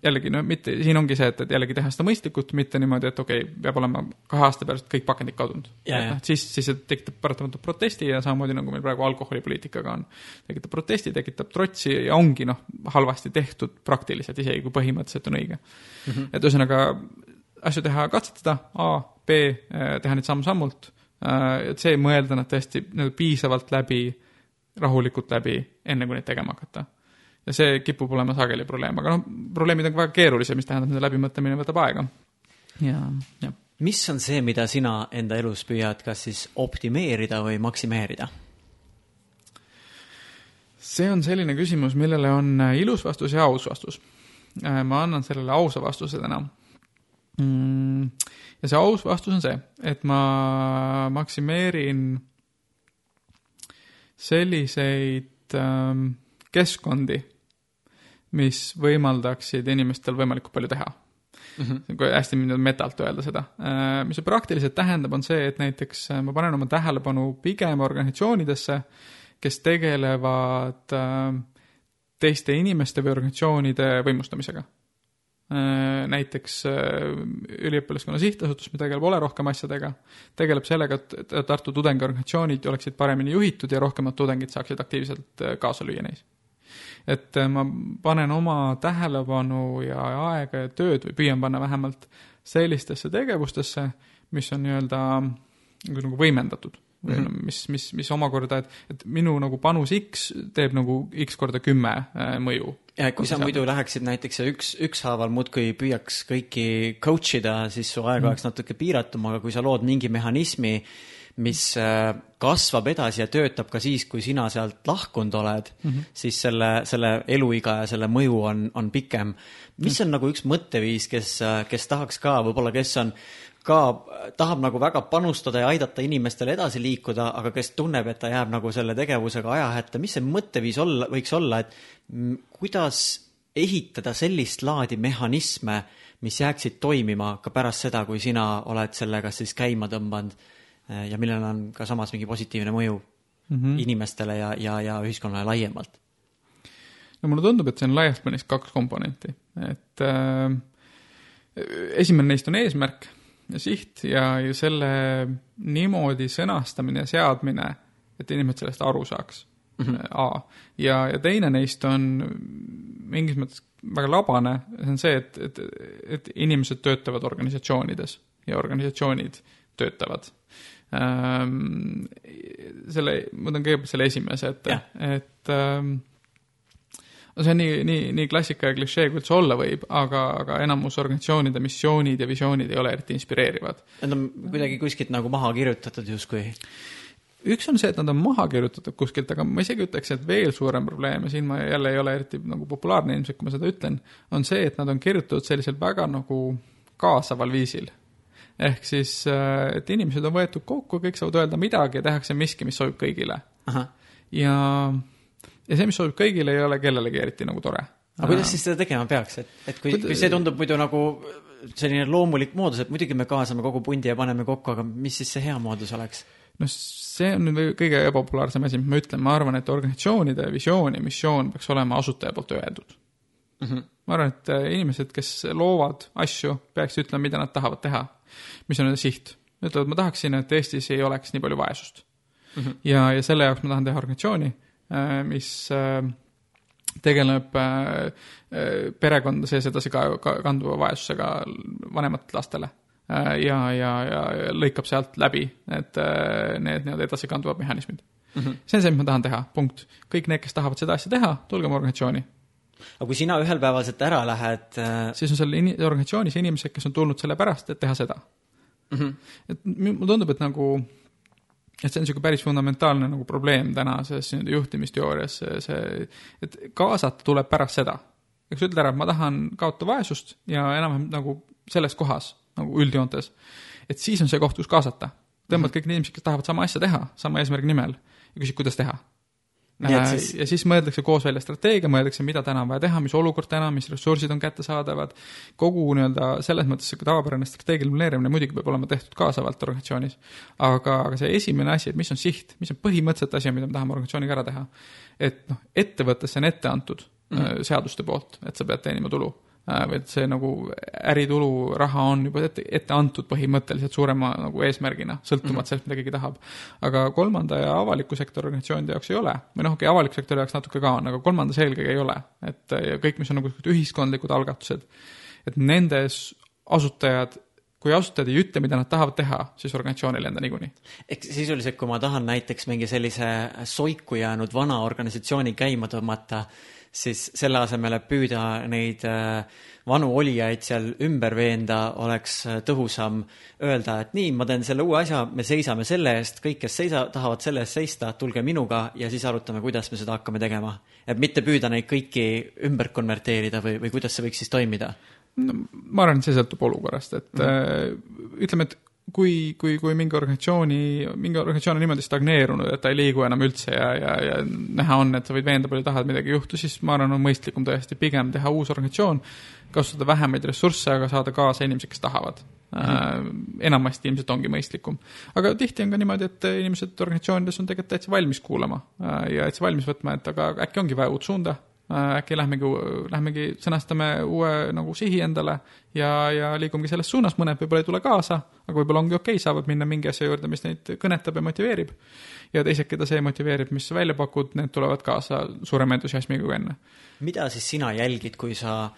Jällegi, no mitte, siin ongi see, et, et jällegi teha seda mõistlikult, mitte niimoodi, et okei okay,, peab olema kahe aasta pärast kõik pakendid kadunud. noh, siis, siis see tekitab paratamatult protesti ja samamoodi nagu meil praegu alkoholipoliitikaga on. tekitab protesti, tekitab trotsi ja ongi noh, halvasti tehtud praktiliselt, isegi kui põhimõtteliselt on õige mm. -hmm. et ühesõnaga, asju teha, katsetada, A, B, eh, teha neid samm-sammult, eh, et see mõelda nad tõesti nagu piisavalt läbi, rahulikult läbi, enne kui neid tegema hakata ja see kipub olema sageli probleem, aga noh, probleemid on väga keerulised, mis tähendab, nende läbimõtlemine võtab aega. ja, jah. mis on see, mida sina enda elus püüad kas siis optimeerida või maksimeerida? see on selline küsimus, millele on äh, ilus vastus ja aus vastus. Äh, ma annan sellele ausa vastuse täna mm,. ja see aus vastus on see, et ma maksimeerin selliseid ähm, keskkondi mis võimaldaksid inimestel võimalikult palju teha mm. -hmm. kui hästi metalt öelda seda. Äh, mis see praktiliselt tähendab, on see, et näiteks äh, ma panen oma tähelepanu pigem organisatsioonidesse, kes tegelevad äh, teiste inimeste või organisatsioonide võimustamisega. Näiteks üliõpilaskonna sihtasutus, mis tegeleb ole rohkem asjadega, tegeleb sellega, et Tartu tudengiorganisatsioonid oleksid paremini juhitud ja rohkemad tudengid saaksid aktiivselt kaasa lüüa neis et äh, ma panen oma tähelepanu ja aega ja tööd või püüan panna vähemalt sellistesse tegevustesse, mis on nii-öelda nagu, nagu võimendatud või mm -hmm. mis, mis, mis omakorda, et, et minu nagu panus X teeb nagu X korda kümme äh, mõju. ja kui sa muidu läheksid näiteks ja üks, ükshaaval muudkui püüaks kõiki coach ida, siis su aeg mm -hmm. oleks natuke piiratum, aga kui sa lood mingi mehhanismi, mis äh, kasvab edasi ja töötab ka siis, kui sina sealt lahkunud oled mm, -hmm. siis selle, selle eluiga ja selle mõju on, on pikem. mis on mm nagu üks mõtteviis, kes, äh, kes tahaks ka, võib-olla kes on ka, tahab nagu väga panustada ja aidata inimestel edasi liikuda, aga kes tunneb, et ta jääb nagu selle tegevusega ajahätta, mis see mõtteviis olla, võiks olla, et kuidas ehitada sellist laadi mehhanisme, mis jääksid toimima ka pärast seda, kui sina oled selle kas siis käima tõmbanud Äh, ja millel on ka samas mingi positiivne mõju mm -hmm. inimestele ja, ja, ja ühiskonnale laiemalt. no mulle tundub, et see on laias plaanis kaks komponenti, et äh, esimene neist on eesmärk ja siht ja, ja selle niimoodi sõnastamine ja seadmine, et inimesed sellest aru saaks mm. -hmm. A. ja, ja teine neist on mingis mõttes väga labane, see on see, et, et, et inimesed töötavad organisatsioonides ja organisatsioonid töötavad ähm,. selle, ma võtan kõigepealt selle esimese ette, et ähm, no see on nii, nii, nii klassika ja klišee, kui üldse olla võib, aga, aga enamus organisatsioonide missioonid ja visioonid ei ole eriti inspireerivad. Need on kuidagi kuskilt nagu maha kirjutatud justkui üks on see, et nad on maha kirjutatud kuskilt, aga ma isegi ütleks, et veel suurem probleem ja siin ma jälle ei ole eriti nagu populaarne ilmselt, kui ma seda ütlen, on see, et nad on kirjutatud sellisel väga nagu kaasaval viisil ehk siis, äh, et inimesed on võetud kokku, kõik saavad öelda midagi ja tehakse miski, mis sobib kõigile. ja, ja see, mis sobib kõigile, ei ole kellelegi eriti nagu tore. aga kuidas siis seda tegema peaks, et, et kui, kui see tundub muidu nagu selline loomulik moodus, et muidugi me kaasame kogu pundi ja paneme kokku, aga mis siis see hea moodus oleks? noh, see on nüüd kõige ebapopulaarsem asi, mis ma ütlen, ma arvan, et organisatsioonide visioon ja missioon peaks olema asutaja poolt öeldud mm. -hmm. ma arvan, et äh, inimesed, kes loovad asju, peaksid ütlema, mida nad tahavad teha, mis on nende siht. ütlevad, ma tahaksin, et Eestis ei oleks nii palju vaesust mm. -hmm. ja, ja selle jaoks ma tahan teha organisatsiooni, äh, mis äh, tegeleb perekonda sees edasi ka, ka kanduva vaesusega vanematele lastele Äh, ja, ja, ja lõikab sealt läbi need, äh, need nii-öelda edasikanduvad mehhanismid mm. -hmm. see on see, mis ma tahan teha, punkt. kõik need, kes tahavad seda asja teha, tulge mu organisatsiooni. Aga kui sina ühel päeval sealt ära lähed äh... siis on seal in-, organisatsioonis inimesed, kes on tulnud sellepärast, et teha seda mm. -hmm. et mulle tundub, et nagu et see on niisugune päris fundamentaalne nagu probleem tänases nii-öelda juhtimisteoorias, see, see, et kaasata tuleb pärast seda. eks ütled ära, et ma tahan kaotada vaesust ja enam-vähem nagu selles kohas nagu üldjoontes. et siis on see koht, kus kaasata. tõmbad mm -hmm. kõik need inimesed, kes tahavad sama asja teha, sama eesmärgi nimel ja küsid, kuidas teha. Äh, siis... ja siis mõeldakse koos välja strateegia, mõeldakse, mida täna on vaja teha, mis olukord täna, mis ressursid on kättesaadavad, kogu nii-öelda selles mõttes sihuke tavapärane strateegiline planeerimine muidugi peab olema tehtud kaasavalt organisatsioonis, aga, aga see esimene asi, et mis on siht, mis on põhimõtteliselt asi, mida me tahame organisatsiooniga ära teha, et noh, ettevõttesse on ette antud mm -hmm. seaduste poolt, et sa pead teenima tulu vaid see nagu äritulu raha on juba ette, ette antud põhimõtteliselt suurema nagu eesmärgina, sõltumata mm -hmm. sellest, mida keegi tahab. aga kolmanda ja avaliku sektori organisatsioonide jaoks ei ole. või noh, okei okay,, avaliku sektori jaoks natuke ka on, aga kolmandas eelkõige ei ole. et ja kõik, mis on nagu ühiskondlikud algatused, et nendes asutajad kui asutajad ei ütle, mida nad tahavad teha, siis organisatsioon ei lenda niikuinii. ehk sisuliselt, kui ma tahan näiteks mingi sellise soiku jäänud vana organisatsiooni käima tõmmata, siis selle asemel, et püüda neid äh, vanu olijaid seal ümber veenda, oleks äh, tõhusam öelda, et nii, ma teen selle uue asja, me seisame selle eest, kõik, kes seisa-, tahavad selle eest seista, tulge minuga ja siis arutame, kuidas me seda hakkame tegema. et mitte püüda neid kõiki ümber konverteerida või, või kuidas see võiks siis toimida? no ma arvan, et see sõltub olukorrast, et mm. ütleme, et kui, kui, kui mingi organisatsiooni, mingi organisatsioon on niimoodi stagneerunud, et ta ei liigu enam üldse ja, ja, ja näha on, et sa võid veenda palju tahad, midagi ei juhtu, siis ma arvan, on mõistlikum tõesti pigem teha uus organisatsioon, kasutada vähemaid ressursse, aga saada kaasa inimesed, kes tahavad mm. -hmm. enamasti ilmselt ongi mõistlikum. aga tihti on ka niimoodi, et inimesed organisatsioonides on tegelikult täitsa valmis kuulama äh, ja täitsa valmis võtma, et aga äkki ongi vaja uut suunda Äh, äkki lähmegi, lähmegi sõnastame uue nagu sihi endale ja, ja liigumegi selles suunas, mõned võib-olla ei tule kaasa, aga võib-olla ongi okei okay,, saavad minna mingi asja juurde, mis neid kõnetab ja motiveerib. ja teised, keda see motiveerib, mis sa välja pakud, need tulevad kaasa suurema entusiasmiga kui enne. mida siis sina jälgid, kui sa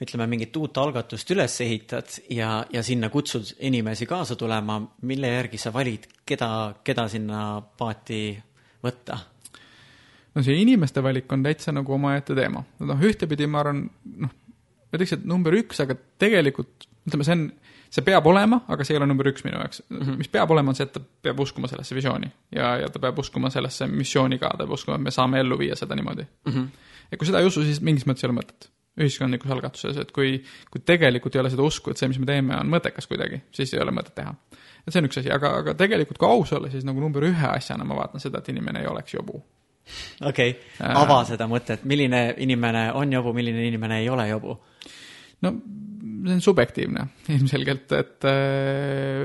ütleme, mingit uut algatust üles ehitad ja, ja sinna kutsud inimesi kaasa tulema, mille järgi sa valid, keda, keda sinna paati võtta? No see inimeste valik on täitsa nagu omaette teema. noh, ühtepidi ma arvan, noh, ma ütleks, et number üks, aga tegelikult ütleme, see on, see peab olema, aga see ei ole number üks minu jaoks mm. -hmm. mis peab olema, on see, et ta peab uskuma sellesse visiooni ja, ja ta peab uskuma sellesse missiooni ka, ta peab uskuma, et me saame ellu viia seda niimoodi mm. -hmm. ja kui seda ei usu, siis mingis mõttes ei ole mõtet ühiskondlikus algatuses, et kui, kui tegelikult ei ole seda usku, et see, mis me teeme, on mõttekas kuidagi, siis ei ole mõtet teha. et see on üks asi, aga, aga tegelikult kui aus olla, siis nagu number ühe asjana ma vaatan seda, et inimene ei oleks jobu okei okay., äh. ava seda mõtet, milline inimene on jobu, milline inimene ei ole jobu? no see on subjektiivne ilmselgelt, et äh,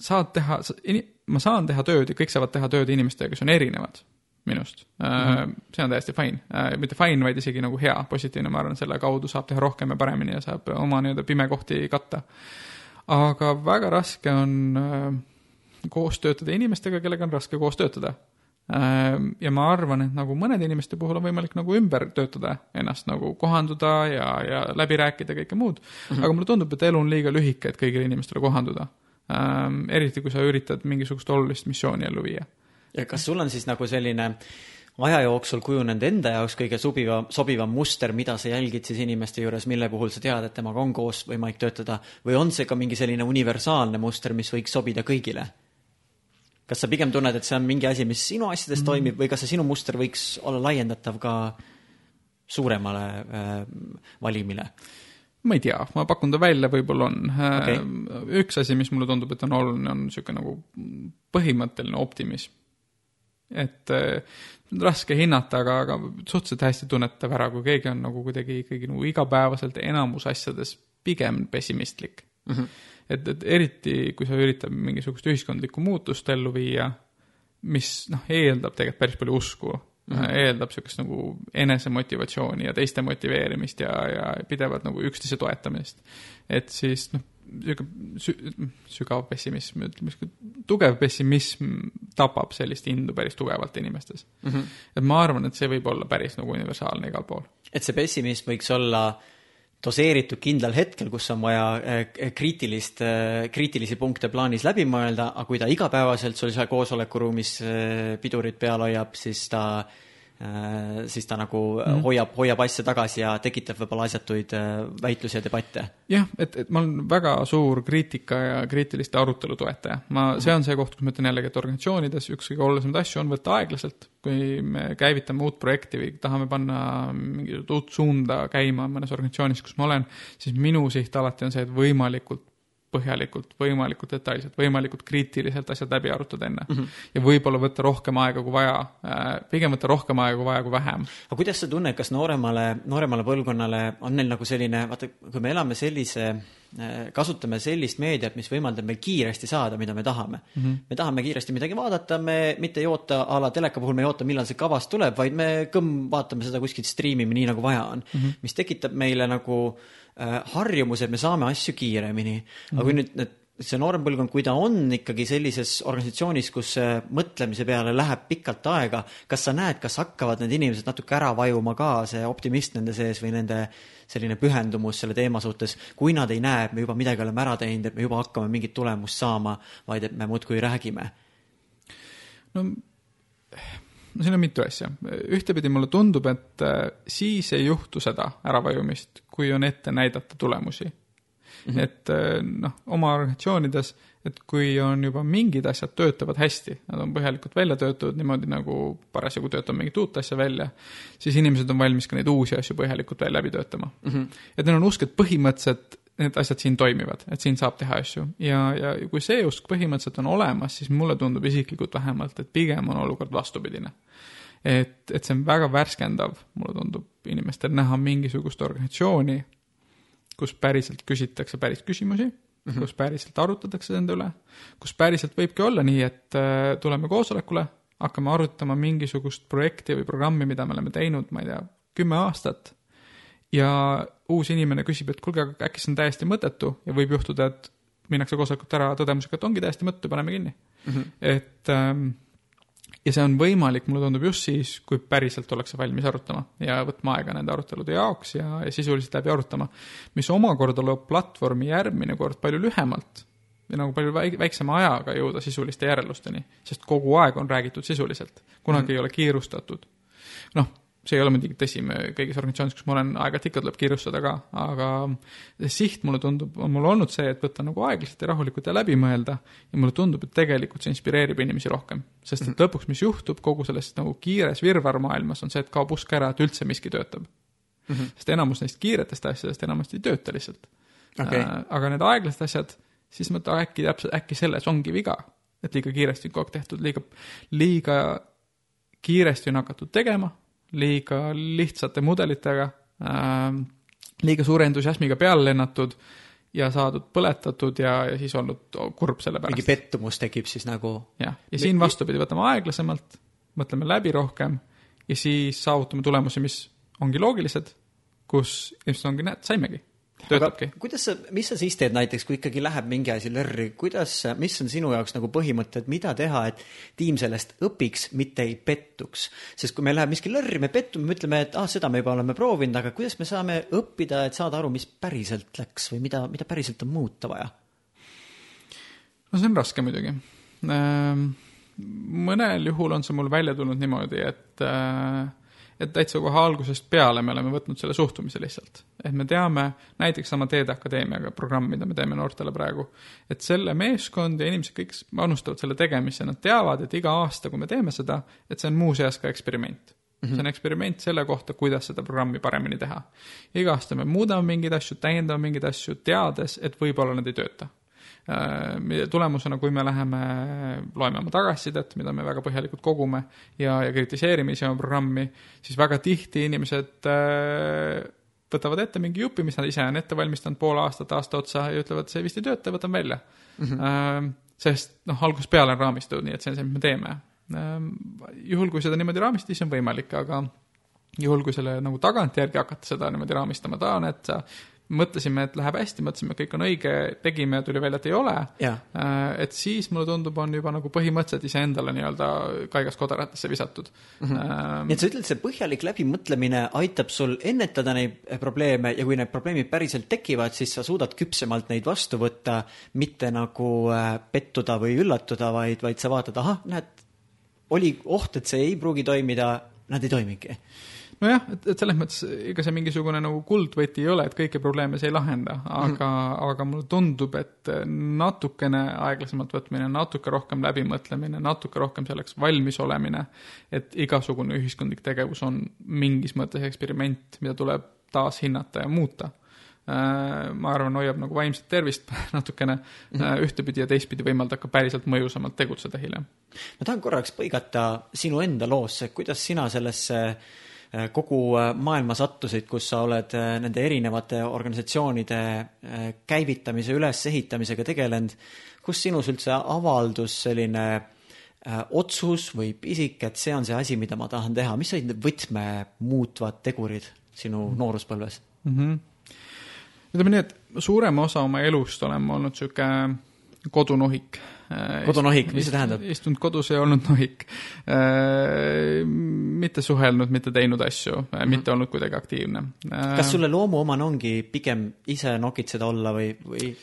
saad teha, ma saan teha tööd ja kõik saavad teha tööd inimestega, kes on erinevad minust mm. -hmm. see on täiesti fine, äh, mitte fine, vaid isegi nagu hea, positiivne, ma arvan, selle kaudu saab teha rohkem ja paremini ja saab oma nii-öelda pimekohti katta. aga väga raske on koos töötada inimestega, kellega on raske koos töötada ja ma arvan, et nagu mõnede inimeste puhul on võimalik nagu ümber töötada ennast, nagu kohanduda ja, ja läbi rääkida kõike muud mm. -hmm. aga mulle tundub, et elu on liiga lühike, et kõigile inimestele kohanduda. Ehm, eriti, kui sa üritad mingisugust olulist missiooni ellu viia. ja kas sul on siis nagu selline aja jooksul kujunenud enda jaoks kõige sobivam, sobivam muster, mida sa jälgid siis inimeste juures, mille puhul sa tead, et temaga on koos võimalik töötada, või on see ka mingi selline universaalne muster, mis võiks sobida kõigile? Kas sa pigem tunned, et see on mingi asi, mis sinu asjades mm. toimib või kas see sinu muster võiks olla laiendatav ka suuremale äh, valimile? ma ei tea, ma pakun ta välja, võib-olla on okay.. üks asi, mis mulle tundub, et on oluline, on niisugune nagu põhimõtteline optimism. et äh, raske hinnata, aga, aga suhteliselt hästi tunnetav ära, kui keegi on nagu kuidagi ikkagi nagu igapäevaselt enamus asjades pigem pessimistlik mm. -hmm. Et, et eriti, kui sa üritad mingisugust ühiskondlikku muutust ellu viia, mis noh, eeldab tegelikult päris palju usku mm, -hmm. eeldab niisugust nagu enesemotivatsiooni ja teiste motiveerimist ja, ja pidevalt nagu üksteise toetamist. et siis noh, niisugune sü-, sügav pessimism, ütleme tugev pessimism tapab sellist indu päris tugevalt inimestes mm. -hmm. et ma arvan, et see võib olla päris nagu universaalne igal pool. et see pessimism võiks olla doseeritud kindlal hetkel, kus on vaja eh, kriitilist, eh, kriitilisi punkte plaanis läbi mõelda, aga kui ta igapäevaselt sul seal koosolekuruumis eh, pidurit peal hoiab, siis ta äh, siis ta nagu mm. hoiab, hoiab asja tagasi ja tekitab võib-olla asjatuid äh, väitlusi ja debatte. jah, et, et ma olen väga suur kriitika ja kriitiliste arutelu toetaja. ma see on see koht, kus ma ütlen jällegi, et organisatsioonides üks kõige olulisemaid asju on võtta aeglaselt, kui me käivitame uut projekti või tahame panna mingit uut suunda käima mõnes organisatsioonis, kus ma olen, siis minu siht alati on see, et võimalikult põhjalikult, võimalikult detailselt, võimalikult kriitiliselt asjad läbi arutada enne mm. -hmm. ja võib-olla võtta rohkem aega kui vaja, äh, pigem võtta rohkem aega kui vaja kui vähem. aga kuidas sa tunned, kas nooremale, nooremale põlvkonnale on neil nagu selline, vaata, kui me elame sellise kasutame sellist meediat, mis võimaldab meil kiiresti saada, mida me tahame mm. -hmm. me tahame kiiresti midagi vaadata, me mitte ei oota a la teleka puhul, me ei oota, millal see kavast tuleb, vaid me kõmm vaatame seda kuskilt striimime nii, nagu vaja on mm. -hmm. mis tekitab meile nagu äh, Äh, harjumus, et me saame asju kiiremini. aga kui mhm. nüüd need see noorem põlvkond, kui ta on ikkagi sellises organisatsioonis, kus mõtlemise peale läheb pikalt aega, kas sa näed, kas hakkavad need inimesed natuke ära vajuma ka, see optimist nende sees või nende selline pühendumus selle teema suhtes, kui nad ei näe, et me juba midagi oleme ära teinud, et me juba hakkame mingit tulemust saama, vaid et me muudkui räägime? no no siin on mitu asja. ühtepidi mulle tundub, et siis ei juhtu seda äravajumist, kui on ette näidata tulemusi mm. -hmm. et eh, noh, oma organisatsioonides, et kui on juba mingid asjad töötavad hästi, nad on põhjalikult välja töötatud niimoodi, nagu parasjagu töötab mingit uut asja välja, siis inimesed on valmis ka neid uusi asju põhjalikult veel läbi töötama mm. -hmm. et neil on usk, et põhimõtteliselt need asjad siin toimivad, et siin saab teha asju ja, ja kui see usk põhimõtteliselt on olemas, siis mulle tundub isiklikult vähemalt, et pigem on olukord vastupidine et, et see on väga värskendav, mulle tundub, inimestel näha mingisugust organisatsiooni, kus päriselt küsitakse päris küsimusi mm, -hmm. kus päriselt arutatakse nende üle, kus päriselt võibki olla nii, et äh, tuleme koosolekule, hakkame arutama mingisugust projekti või programmi, mida me oleme teinud, ma ei tea, kümme aastat, ja uus inimene küsib, et kuulge, aga äkki see on täiesti mõttetu ja võib juhtuda, et minnakse koosolekult ära tõdemusega, et ongi täiesti mõttetu, paneme kinni mm. -hmm. et ähm, ja see on võimalik, mulle tundub, just siis, kui päriselt ollakse valmis arutama ja võtma aega nende arutelude jaoks ja, ja sisuliselt läbi arutama. mis omakorda loob platvormi järgmine kord palju lühemalt ja nagu palju väik-, väiksema ajaga jõuda sisuliste järeldusteni, sest kogu aeg on räägitud sisuliselt, kunagi mm. ei ole kiirustatud. noh see ei ole muidugi tõsi, me kõigis organisatsioonides, kus ma olen, aeg-ajalt ikka tuleb kiirustada ka, aga siht, mulle tundub, on mul olnud see, et võtta nagu aeglaselt ja rahulikult ja läbi mõelda ja mulle tundub, et tegelikult see inspireerib inimesi rohkem. sest et mhm. lõpuks, mis juhtub kogu selles nagu kiires virvarrmaailmas, on see, et kaob usk ära, et üldse miski töötab mm. -hmm. sest enamus neist kiiretest asjadest enamasti ei tööta lihtsalt okay.. Äh, aga need aeglased asjad, siis mõtle, äkki täpselt, äkki selles ongi viga. et liiga kiiresti on kogu aeg tehtud, liiga, liiga kiiresti on hakatud tegema liiga lihtsate mudelitega äh,, liiga suure entusiasmiga peale lennatud ja saadud põletatud ja, ja siis olnud kurb selle pärast. mingi pettumus tekib siis nagu. jah, ja siin vastupidi, võtame aeglasemalt, mõtleme läbi rohkem ja siis saavutame tulemusi, mis ongi loogilised, kus ilmselt ongi, näed, saimegi töötabki. kuidas sa, mis sa siis teed näiteks, kui ikkagi läheb mingi asi lörri, kuidas, mis on sinu jaoks nagu põhimõtted, mida teha, et tiim sellest õpiks, mitte ei pettuks? sest kui meil läheb miski lörri, me pettume, me ütleme, et ah, seda me juba oleme proovinud, aga kuidas me saame õppida, et saada aru, mis päriselt läks või mida, mida päriselt on muuta vaja? no see on raske muidugi ähm,. mõnel juhul on see mul välja tulnud niimoodi, et äh, et täitsa kohe algusest peale me oleme võtnud selle suhtumise lihtsalt. et me teame, näiteks sama Teede Akadeemiaga programm, mida me teeme noortele praegu, et selle meeskond ja inimesed kõik panustavad selle tegemisse, nad teavad, et iga aasta, kui me teeme seda, et see on muuseas ka eksperiment mm. -hmm. see on eksperiment selle kohta, kuidas seda programmi paremini teha. iga aasta me muudame mingeid asju, täiendame mingeid asju, teades, et võib-olla nad ei tööta tulemusena, kui me läheme, loeme oma tagasisidet, mida me väga põhjalikult kogume ja, ja kritiseerime ise oma programmi, siis väga tihti inimesed võtavad ette mingi jupi, mis nad ise on ette valmistanud pool aastat, aasta otsa ja ütlevad, see vist ei tööta, võtan välja mm. -hmm. sest noh, algusest peale on raamistatud, nii et see on see, mis me teeme. juhul, kui seda niimoodi raamistada, siis on võimalik, aga juhul, kui selle nagu tagantjärgi hakata seda niimoodi raamistama, et sa mõtlesime, et läheb hästi, mõtlesime, et kõik on õige, tegime, tuli välja, et ei ole. Äh, et siis mulle tundub, on juba nagu põhimõtteliselt iseendale nii-öelda kaigas kodaratesse visatud mm. -hmm. nii et sa ütled, see põhjalik läbimõtlemine aitab sul ennetada neid probleeme ja kui need probleemid päriselt tekivad, siis sa suudad küpsemalt neid vastu võtta, mitte nagu äh, pettuda või üllatuda, vaid, vaid sa vaatad, ahah, näed, oli oht, et see ei pruugi toimida, nad ei toimigi nojah, et, et selles mõttes ega see mingisugune nagu kuldvõti ei ole, et kõiki probleeme see ei lahenda, aga mm., aga mulle tundub, et natukene aeglasemalt võtmine, natuke rohkem läbimõtlemine, natuke rohkem selleks valmis olemine, et igasugune ühiskondlik tegevus on mingis mõttes eksperiment, mida tuleb taas hinnata ja muuta äh, ma arvan, hoiab nagu vaimset tervist natukene mm -hmm. ühtepidi ja teistpidi võimaldab ka päriselt mõjusamalt tegutseda hiljem. ma tahan korraks põigata sinu enda loosse, kuidas sina sellesse äh, Äh, kogu äh, maailma sattusid, kus sa oled äh, nende erinevate organisatsioonide käivitamise, ülesehitamisega tegelenud, kus sinus üldse avaldus selline otsus või pisik, et see on see asi, mida ma tahan teha, mis olid need võtmemuutvad tegurid sinu mhm. nooruspõlves mm? -hmm. ütleme nii, et suurema osa oma elust olen ma olnud niisugune kodunohik Äh, kodunohik, mis see tähendab? istunud kodus ja olnud nohik. Äh, mitte suhelnud, mitte teinud asju mm, -hmm. mitte olnud kuidagi aktiivne. kas sulle loomuomane ongi pigem ise nokitseda olla või, või?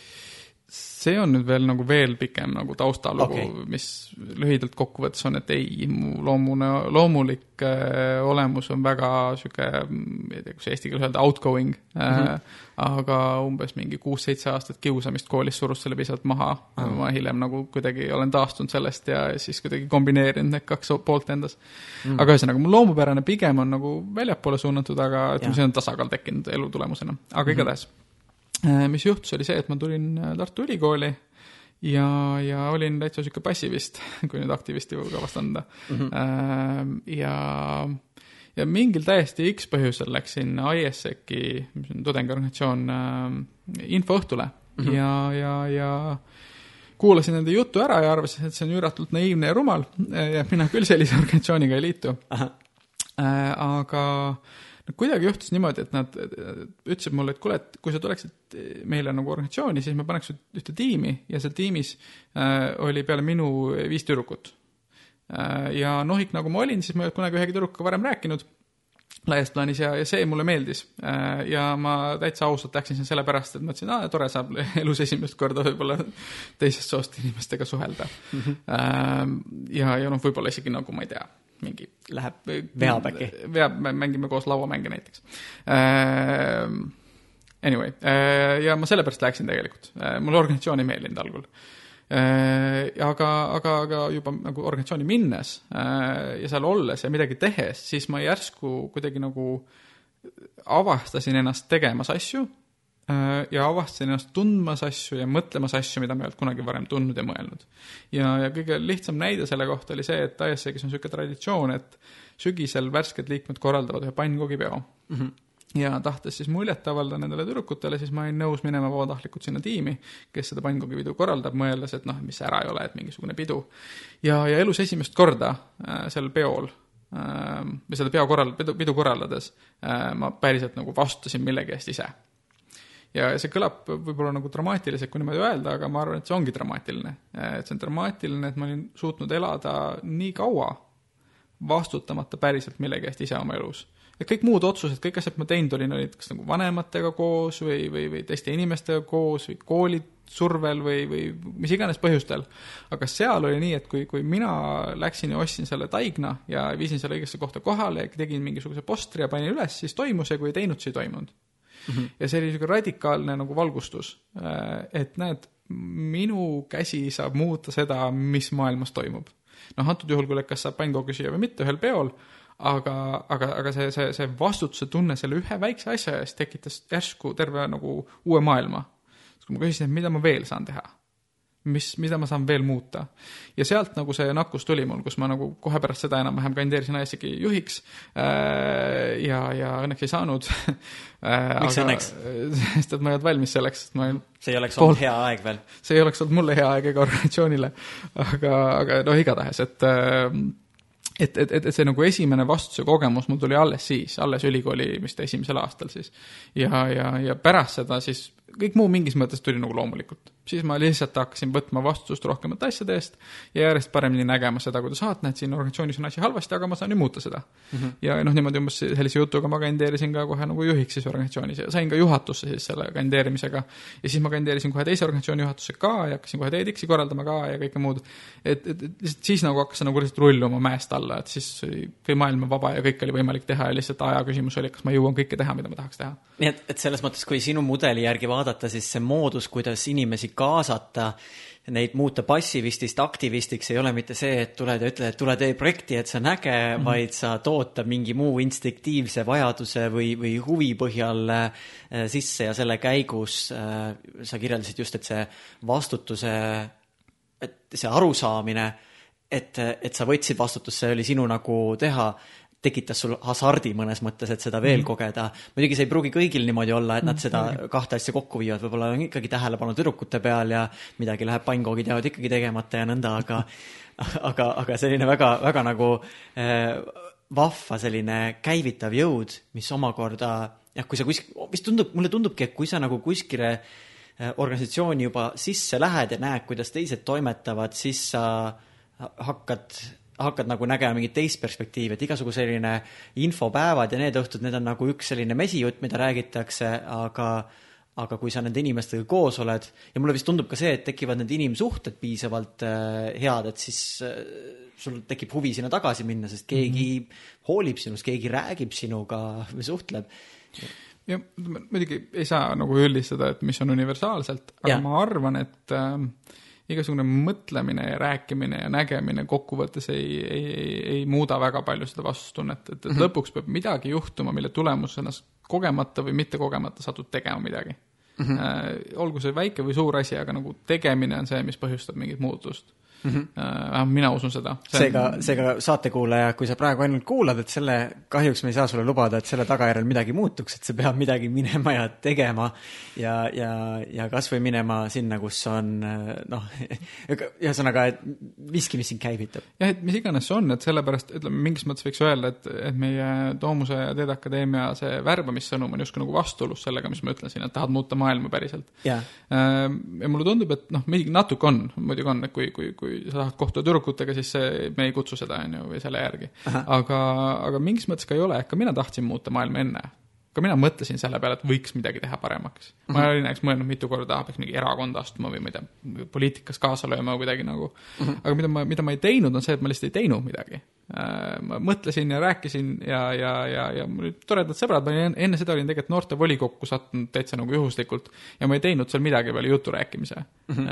See on nüüd veel nagu veel pikem nagu taustalugu okay., mis lühidalt kokkuvõttes on, et ei, mu loomune, loomulik äh, olemus on väga sihuke, ma ei tea, kuidas eesti keeles öelda, outgoing mm. -hmm. aga umbes mingi kuus-seitse aastat kiusamist koolis surus selle pisut maha mm. -hmm. ma hiljem nagu kuidagi olen taastunud sellest ja siis kuidagi kombineerinud need kaks poolt endas mm. -hmm. aga ühesõnaga, mu loomupärane pigem on nagu väljapoole suunatud, aga ütleme, see on tasakaal tekkinud elu tulemusena, aga mm -hmm. Äh, mis juhtus, oli see, et ma tulin äh, Tartu Ülikooli ja, ja olin täitsa niisugune passivist, kui nüüd aktivisti kavast anda mm. -hmm. ja, ja mingil täiesti X põhjusel läksin ISEC-i, mis on tudengiorganisatsioon, infoõhtule mm -hmm. ja, ja, ja kuulasin nende jutu ära ja arvasin, et see on üüratult naiivne ja rumal ja mina küll sellise organisatsiooniga ei liitu. aga no kuidagi juhtus niimoodi, et nad ütlesid mulle, et kuule, et kui sa tuleksid meile nagu organisatsiooni, siis me paneks ühte tiimi ja seal tiimis äh, oli peale minu viis tüdrukut äh,. ja nohik, nagu ma olin, siis ma ei olnud kunagi ühegi tüdrukuga varem rääkinud laias plaanis ja, ja see mulle meeldis äh,. ja ma täitsa ausalt läksin sinna sellepärast, et mõtlesin, aa, tore saab elus esimest korda võib-olla teisest soost inimestega suhelda mm. -hmm. ja, ja noh, võib-olla isegi nagu ma ei tea mingi läheb, veab äkki? veab, mängime koos lauamänge näiteks äh,. Anyway äh,, ja ma sellepärast läksin tegelikult äh,, mulle organisatsioon ei meeldinud algul äh,. aga, aga, aga juba nagu organisatsiooni minnes äh, ja seal olles ja midagi tehes, siis ma järsku kuidagi nagu avastasin ennast tegemas asju Äh, ja avastasin ennast tundmas asju ja mõtlemas asju, mida ma ei olnud kunagi varem tundnud ja mõelnud. ja, ja kõige lihtsam näide selle kohta oli see, et ISEG-is on niisugune traditsioon, et sügisel värsked liikmed korraldavad ühe pannkogipeo mm. -hmm ja tahtes siis muljet avaldada nendele tüdrukutele, siis ma olin nõus minema vabatahtlikult sinna tiimi, kes seda pannkogipidu korraldab, mõeldes, et noh, mis ära ei ole, et mingisugune pidu. ja, ja elus esimest korda äh, sel peol äh, või seda peo korral-, pidu, pidu korraldades äh, ma päriselt nagu vastutasin millegi eest ise ja see kõlab võib-olla nagu dramaatiliselt, kui niimoodi öelda, aga ma arvan, et see ongi dramaatiline. et see on dramaatiline, et ma olin suutnud elada nii kaua, vastutamata päriselt millegi eest ise oma elus. et kõik muud otsused, kõik asjad, ma teinud olin, olid kas nagu vanematega koos või, või, või teiste inimestega koos või kooli survel või, või mis iganes põhjustel. aga seal oli nii, et kui, kui mina läksin ja ostsin selle taigna ja viisin selle õigesse kohta kohale ja tegin mingisuguse postri ja panin üles, siis toimus ja kui ei teinud, siis ei toimunud mm. -hmm. ja see oli niisugune radikaalne nagu valgustus, äh, et näed, minu käsi saab muuta seda, mis maailmas toimub. noh, antud juhul küll, et kas saab pannkoogi süüa või mitte ühel peol, aga, aga, aga see, see, see vastutuse tunne selle ühe väikse asja eest tekitas järsku terve nagu uue maailma. siis kui ma küsisin, et mida ma veel saan teha, mis, mida ma saan veel muuta. ja sealt nagu see nakkus tuli mul, kus ma nagu kohe pärast seda enam-vähem kandideerisin ISEC-i juhiks äh, ja, ja õnneks ei saanud äh, miks aga, õnneks? sest et ma ei olnud valmis selleks, sest ma see ei oleks pool... olnud hea aeg veel? see ei oleks olnud mulle hea aeg ega organisatsioonile, aga, aga noh, igatahes, et äh, et, et, et, et see nagu esimene vastuse kogemus mul tuli alles siis, alles ülikooli vist esimesel aastal siis. ja, ja, ja pärast seda siis kõik muu mingis mõttes tuli nagu loomulikult. Siis ma lihtsalt hakkasin võtma vastutust rohkemate asjade eest ja järjest paremini nägema seda, kuidas ah, et näed, siin organisatsioonis on asi halvasti, aga ma saan ju muuta seda mm. -hmm. ja noh, niimoodi umbes sellise jutuga ma kandideerisin ka kohe nagu juhiks siis organisatsioonis ja sain ka juhatusse siis selle kandideerimisega. ja siis ma kandideerisin kohe teise organisatsiooni juhatusse ka ja hakkasin kohe TEDx-i korraldama ka ja kõike muud. et, et, et lihtsalt siis nagu hakkas see nagu lihtsalt rulluma mäest alla, et siis kõik maailm vaba ja kõike oli võimalik teha ja lihtsalt aja küsimus oli, kas ma jõuan kõike teha, mida ma tahaks teha. nii et, et selles mõttes, kui sinu mudeli järgi vaadata, vaadata, siis see moodus, kuidas inimesi kaasata, neid muuta passivistist aktivistiks, ei ole mitte see, et tuled ja ütled, et tule tee projekti, et see on äge mm, -hmm. vaid sa tootad mingi muu instinktiivse vajaduse või, või huvi põhjal äh, sisse ja selle käigus äh, sa kirjeldasid just, et see vastutuse, et see arusaamine, et, et sa võtsid vastutust, see oli sinu nagu teha tekitas sul hasardi mõnes mõttes, et seda veel mm -hmm. kogeda. muidugi see ei pruugi kõigil niimoodi olla, et nad seda mm -hmm. kahte asja kokku viivad, võib-olla on ikkagi tähelepanu tüdrukute peal ja midagi läheb, pannkoogid jäävad ikkagi tegemata ja nõnda, aga aga, aga selline väga, väga nagu äh, vahva selline käivitav jõud, mis omakorda jah, kui sa kuskil, mis tundub, mulle tundubki, et kui sa nagu kuskile äh, organisatsiooni juba sisse lähed ja näed, kuidas teised toimetavad, siis sa hakkad hakkad nagu nägema mingit teist perspektiivi, et igasugu selline infopäevad ja need õhtud, need on nagu üks selline mesijutt, mida räägitakse, aga aga kui sa nende inimestega koos oled ja mulle vist tundub ka see, et tekivad need inimsuhted piisavalt äh, head, et siis äh, sul tekib huvi sinna tagasi minna, sest keegi mm -hmm. hoolib sinust, keegi räägib sinuga või suhtleb jah, muidugi ei saa nagu üldistada, et mis on universaalselt, aga ja. ma arvan, et äh, igasugune mõtlemine ja rääkimine ja nägemine kokkuvõttes ei, ei, ei, ei muuda väga palju seda vastutustunnet, et, et mm -hmm. lõpuks peab midagi juhtuma, mille tulemusena kogemata või mitte kogemata satud tegema midagi mm. -hmm. Äh, olgu see väike või suur asi, aga nagu tegemine on see, mis põhjustab mingit muutust mm. -hmm. vähemalt mina usun seda. seega, seega saatekuulaja, kui sa praegu ainult kuulad, et selle, kahjuks me ei saa sulle lubada, et selle tagajärjel midagi muutuks, et sa pead midagi minema ja tegema ja, ja, ja kasvõi minema sinna, kus on noh, ühesõnaga, et miski, mis sind käivitab. jah, et mis iganes see on, et sellepärast ütleme, mingis mõttes võiks öelda, et, et meie Toomuse ja Teede Akadeemia see värbamissõnum on justkui nagu vastuolus sellega, mis ma ütlesin, et tahad muuta maailma päriselt yeah.. ja mulle tundub, et noh, natuke on, muidugi on, et kui, kui, kui kui sa tahad kohtuda tüdrukutega, siis see, me ei kutsu seda, on ju, või selle järgi. aga, aga mingis mõttes ka ei ole, ka mina tahtsin muuta maailma enne. Ka mina mõtlesin selle peale, et võiks midagi teha paremaks. ma mm -hmm. olin näiteks mõelnud mitu korda, ah, peaks mingi erakonda astuma või ma ei tea, poliitikas kaasa lööma või kuidagi nagu mm. -hmm. aga mida ma, mida ma ei teinud, on see, et ma lihtsalt ei teinud midagi äh, ma mõtlesin ja rääkisin ja, ja, ja, ja mul olid toredad sõbrad, ma olin enne seda olin tegelikult noortevolikokku sattunud täitsa nagu juhuslikult ja ma ei teinud seal midagi peale jutu rääkimise mm. -hmm.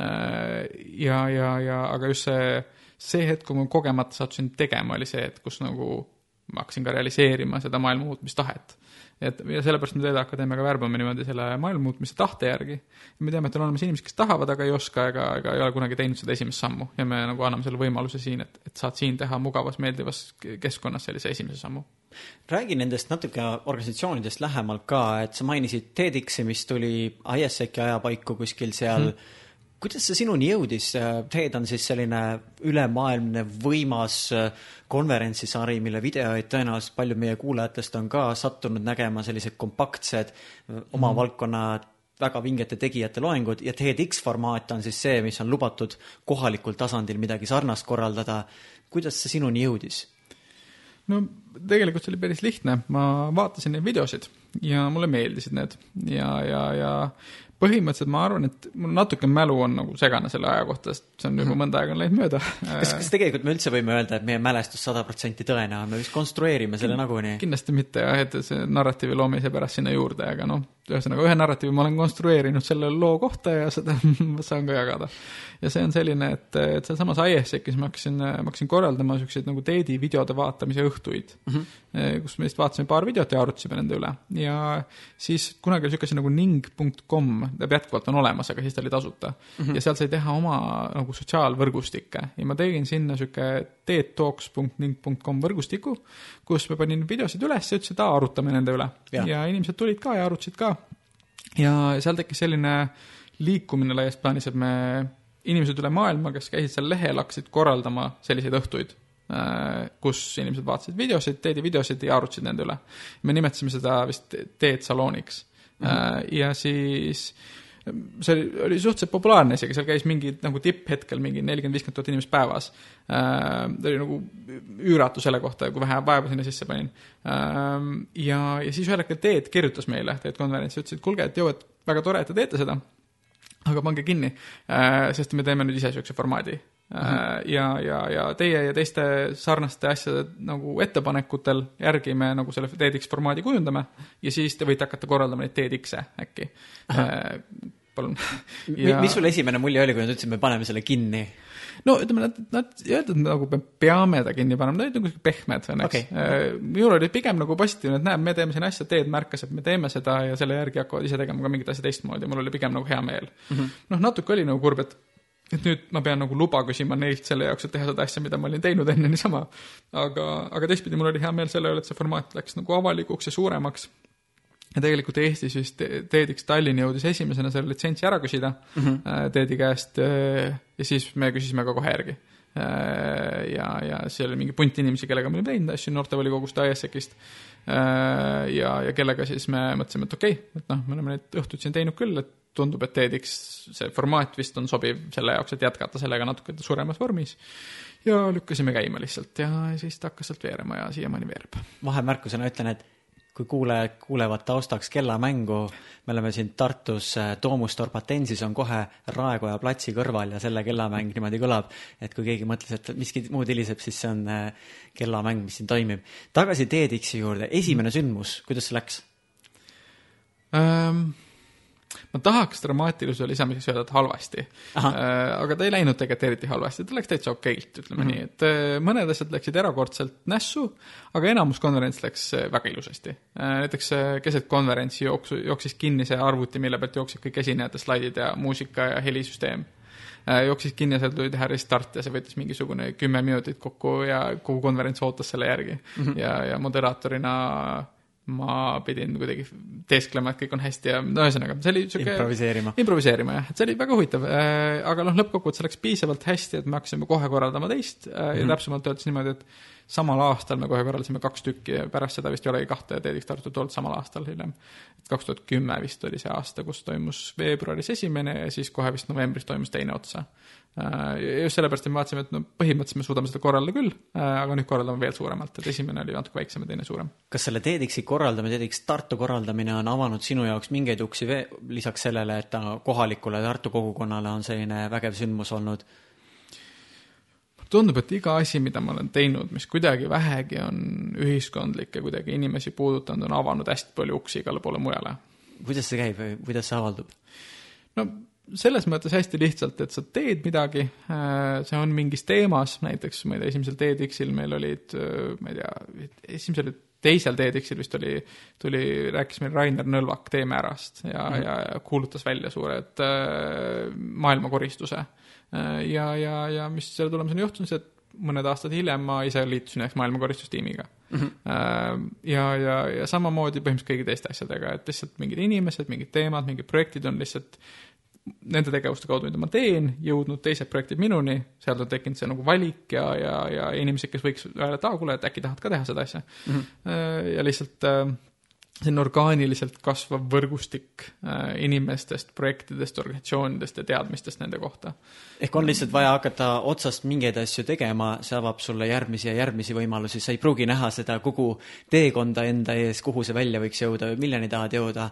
ja, ja, ja aga just see, see hetk, kui ma kogemata sattusin tegema, oli see, et kus nagu ma hakkasin ka realiseerima seda maailma muutmistahet et ja sellepärast me Teede Akadeemiaga värbame niimoodi selle maailma muutmise tahte järgi. me teame, et on olemas inimesed, kes tahavad, aga ei oska ega, ega ei ole kunagi teinud seda esimest sammu ja me nagu anname selle võimaluse siin, et, et saad siin teha mugavas, meeldivas keskkonnas sellise esimese sammu. räägi nendest natuke organisatsioonidest lähemalt ka, et sa mainisid TEDx-i, mis tuli ISEC-i ajapaiku kuskil seal mm -hmm kuidas see sinuni jõudis? TED on siis selline ülemaailmne võimas äh, konverentsisari, mille videoid tõenäoliselt paljud meie kuulajatest on ka sattunud nägema, sellised kompaktsed oma mm. valdkonna väga vingete tegijate loengud ja TEDx formaat on siis see, mis on lubatud kohalikul tasandil midagi sarnast korraldada. kuidas see sinuni jõudis? no tegelikult see oli päris lihtne, ma vaatasin neid videosid ja mulle meeldisid need ja, ja, ja põhimõtteliselt ma arvan, et mul natuke mälu on nagu segane selle aja kohta, sest see on juba mõnda aega läinud mööda. kas, kas tegelikult me üldse võime öelda, et meie mälestus sada protsenti tõene on, me vist konstrueerime selle nagunii? kindlasti mitte jah, et see narratiivi loomise pärast sinna juurde, aga noh, ühesõnaga ühe narratiivi ma olen konstrueerinud selle loo kohta ja seda ma saan ka jagada. ja see on selline, et, et sealsamas ISEC-is ma hakkasin, ma hakkasin korraldama niisuguseid nagu teedi videode vaatamise õhtuid mm, -hmm. kus me lihtsalt vaatasime paar videot ja arutasime nende üle. ja siis kunagi oli niisugune asi nagu ning.com, ta jätkuvalt on olemas, aga siis ta oli tasuta mm. -hmm. ja seal sai teha oma nagu sotsiaalvõrgustikke ja ma tegin sinna niisugune teedtalks.ning.com võrgustiku, kus ma panin videosid üles ja ütlesin, et aa, arutame nende üle. ja inimesed tulid ka ja arutasid ka. Ja seal tekkis selline liikumine laias plaanis, et me, inimesed üle maailma, kes käisid seal lehel, hakkasid korraldama selliseid õhtuid äh, kus inimesed vaatasid videosid, teedi videosid ja arutasid nende üle. me nimetasime seda vist teed salooniks mm. -hmm. ja siis see oli, oli suhteliselt populaarne isegi, seal käis mingi nagu tipphetkel mingi nelikümmend, viiskümmend tuhat inimest päevas äh,. oli nagu üüratu selle kohta, kui vähe vaeva sinna sisse panin äh,. ja, ja siis ühel hetkel Teet kirjutas meile, Teet konverents, ütles, et kuulge, et joo, et väga tore, et te teete seda, aga pange kinni äh,, sest me teeme nüüd ise niisuguse formaadi ja, ja, ja teie ja teiste sarnaste asjade nagu ettepanekutel järgi me nagu selle TEDx formaadi kujundame ja siis te võite hakata korraldama neid TEDx-e äkki. Äh, palun. Ja.... mis sul esimene mulje oli, kui nad ütlesid, me paneme selle kinni? no ütleme, nad, nad ei öeldud nagu me peame ta kinni panema, nad olid nagu pehmed õnneks. Okay.. Äh, minul oli pigem nagu positiivne, et näe, me teeme siin asja, teed märkas, et me teeme seda ja selle järgi hakkavad ise tegema ka mingit asja teistmoodi, mul oli pigem nagu hea meel. Mm -hmm.. noh, natuke oli nagu kurb, et et nüüd ma pean nagu luba küsima neilt selle jaoks, et teha seda asja, mida ma olin teinud enne niisama. aga, aga teistpidi mul oli hea meel selle üle, et see formaat läks nagu avalikuks ja suuremaks. ja tegelikult Eestis vist TEDx Tallinn jõudis esimesena selle litsentsi ära küsida mm -hmm. TED-i käest äh, ja siis me küsisime ka kohe järgi äh, ja, ja seal oli mingi punt inimesi, kellega me olime teinud asju noortevolikogust, ISEC-ist ja, ja kellega siis me mõtlesime, et okei okay,, et noh, me oleme neid õhtuid siin teinud küll, et tundub, et TEDx, see formaat vist on sobiv selle jaoks, et jätkata sellega natuke suuremas vormis. ja lükkasime käima lihtsalt ja siis ta hakkas sealt veerema ja siiamaani veereb. vahemärkusena ütlen, et kui kuulajad kuulevad taustaks kellamängu, me oleme siin Tartus, Domus äh, Torbatensis on kohe Raekoja platsi kõrval ja selle kellamäng niimoodi kõlab, et kui keegi mõtles, et miski muud heliseb, siis see on äh, kellamäng, mis siin toimib. tagasi TEDx-i juurde, esimene sündmus, kuidas see läks um...? Ma tahaks dramaatilisuse lisamiseks öelda, et halvasti. Äh, aga ta ei läinud tegelikult eriti halvasti, ta läks täitsa okeilt, ütleme mm -hmm. nii, et äh, mõned asjad läksid erakordselt nässu, aga enamus konverents läks äh, väga ilusasti. näiteks keset konverentsi jooksu, jooksis kinni see arvuti, mille pealt jooksid kõik esinejate slaidid ja muusika ja helisüsteem jooksis kinni ja seal tuli teha restart ja see võttis mingisugune kümme minutit kokku ja kogu konverents ootas selle järgi mm. -hmm. ja, ja moderaatorina ma pidin kuidagi teesklema, et kõik on hästi ja no ühesõnaga, see oli niisugune improviseerima. improviseerima jah, et see oli väga huvitav äh,, aga noh, lõppkokkuvõttes läks piisavalt hästi, et me hakkasime kohe korraldama teist ja mm -hmm. täpsemalt öeldes niimoodi, et samal aastal me kohe korraldasime kaks tükki ja pärast seda vist ei olegi kahte TEDx Tartut olnud samal aastal hiljem. et kaks tuhat kümme vist oli see aasta, kus toimus veebruaris esimene ja siis kohe vist novembris toimus teine otsa. Äh, just sellepärast, et me vaatasime, et no põhimõtteliselt me suudame seda korraldada küll, äh, aga nüüd korraldame veel suuremalt, et esimene oli natuke väiksem ja teine suurem. kas selle TEDx-i korraldamine, TEDx Tartu korraldamine on avanud sinu jaoks mingeid uksi veel, lisaks sellele, et ta kohalikule Tartu kogukonnale on selline vägev sündmus olnud? tundub, et iga asi, mida ma olen teinud, mis kuidagi vähegi on ühiskondlik ja kuidagi inimesi puudutanud, on avanud hästi palju uksi igale poole mujale. kuidas see käib või kuidas see avaldub? no selles mõttes hästi lihtsalt, et sa teed midagi, äh, see on mingis teemas, näiteks ma ei tea, esimesel TEDx-il meil olid, äh, ma ei tea, esimesel, teisel TEDx-il vist oli, tuli, rääkis meil Rainer Nõlvak Teeme ärast ja mm, -hmm. ja kuulutas välja äh, maailmakoristuse äh, Äh, ja, ja, ja mis selle tulemusena juhtus, et mõned aastad hiljem ma ise liitusin näiteks maailmakoristustiimiga mm. -hmm. ja, ja, ja samamoodi põhimõtteliselt kõigi teiste asjadega, et lihtsalt mingid inimesed, mingid teemad, mingid projektid on lihtsalt nende tegevuste kaudu, mida ma teen, jõudnud teised projektid minuni, sealt on tekkinud see nagu valik ja, ja, ja inimesed, kes võiks öelda, et aa, kuule, et äkki tahad ka teha seda asja mm. -hmm. ja lihtsalt selline orgaaniliselt kasvav võrgustik äh, inimestest, projektidest, organisatsioonidest ja teadmistest nende kohta. ehk on lihtsalt vaja hakata otsast mingeid asju tegema, see avab sulle järgmisi ja järgmisi võimalusi, sa ei pruugi näha seda kogu teekonda enda ees, kuhu see välja võiks jõuda või milleni tahad jõuda,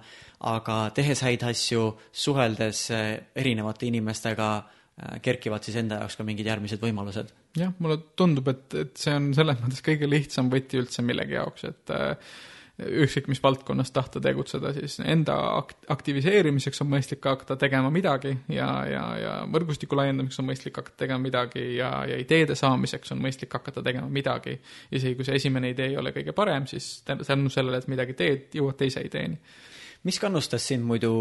aga tehes häid asju, suheldes äh, erinevate inimestega, äh, kerkivad siis enda jaoks ka mingid järgmised võimalused. jah, mulle tundub, et, et see on selles mõttes kõige lihtsam võti üldse millegi jaoks, et äh, ükskõik mis valdkonnas tahta tegutseda, siis enda akt-, aktiviseerimiseks on mõistlik hakata tegema midagi ja, ja, ja võrgustiku laiendamiseks on mõistlik hakata tegema midagi ja, ja ideede saamiseks on mõistlik hakata tegema midagi. isegi kui see esimene idee ei ole kõige parem, siis tänu sellele, et midagi teed, jõuad teise ideeni mis kannustas sind muidu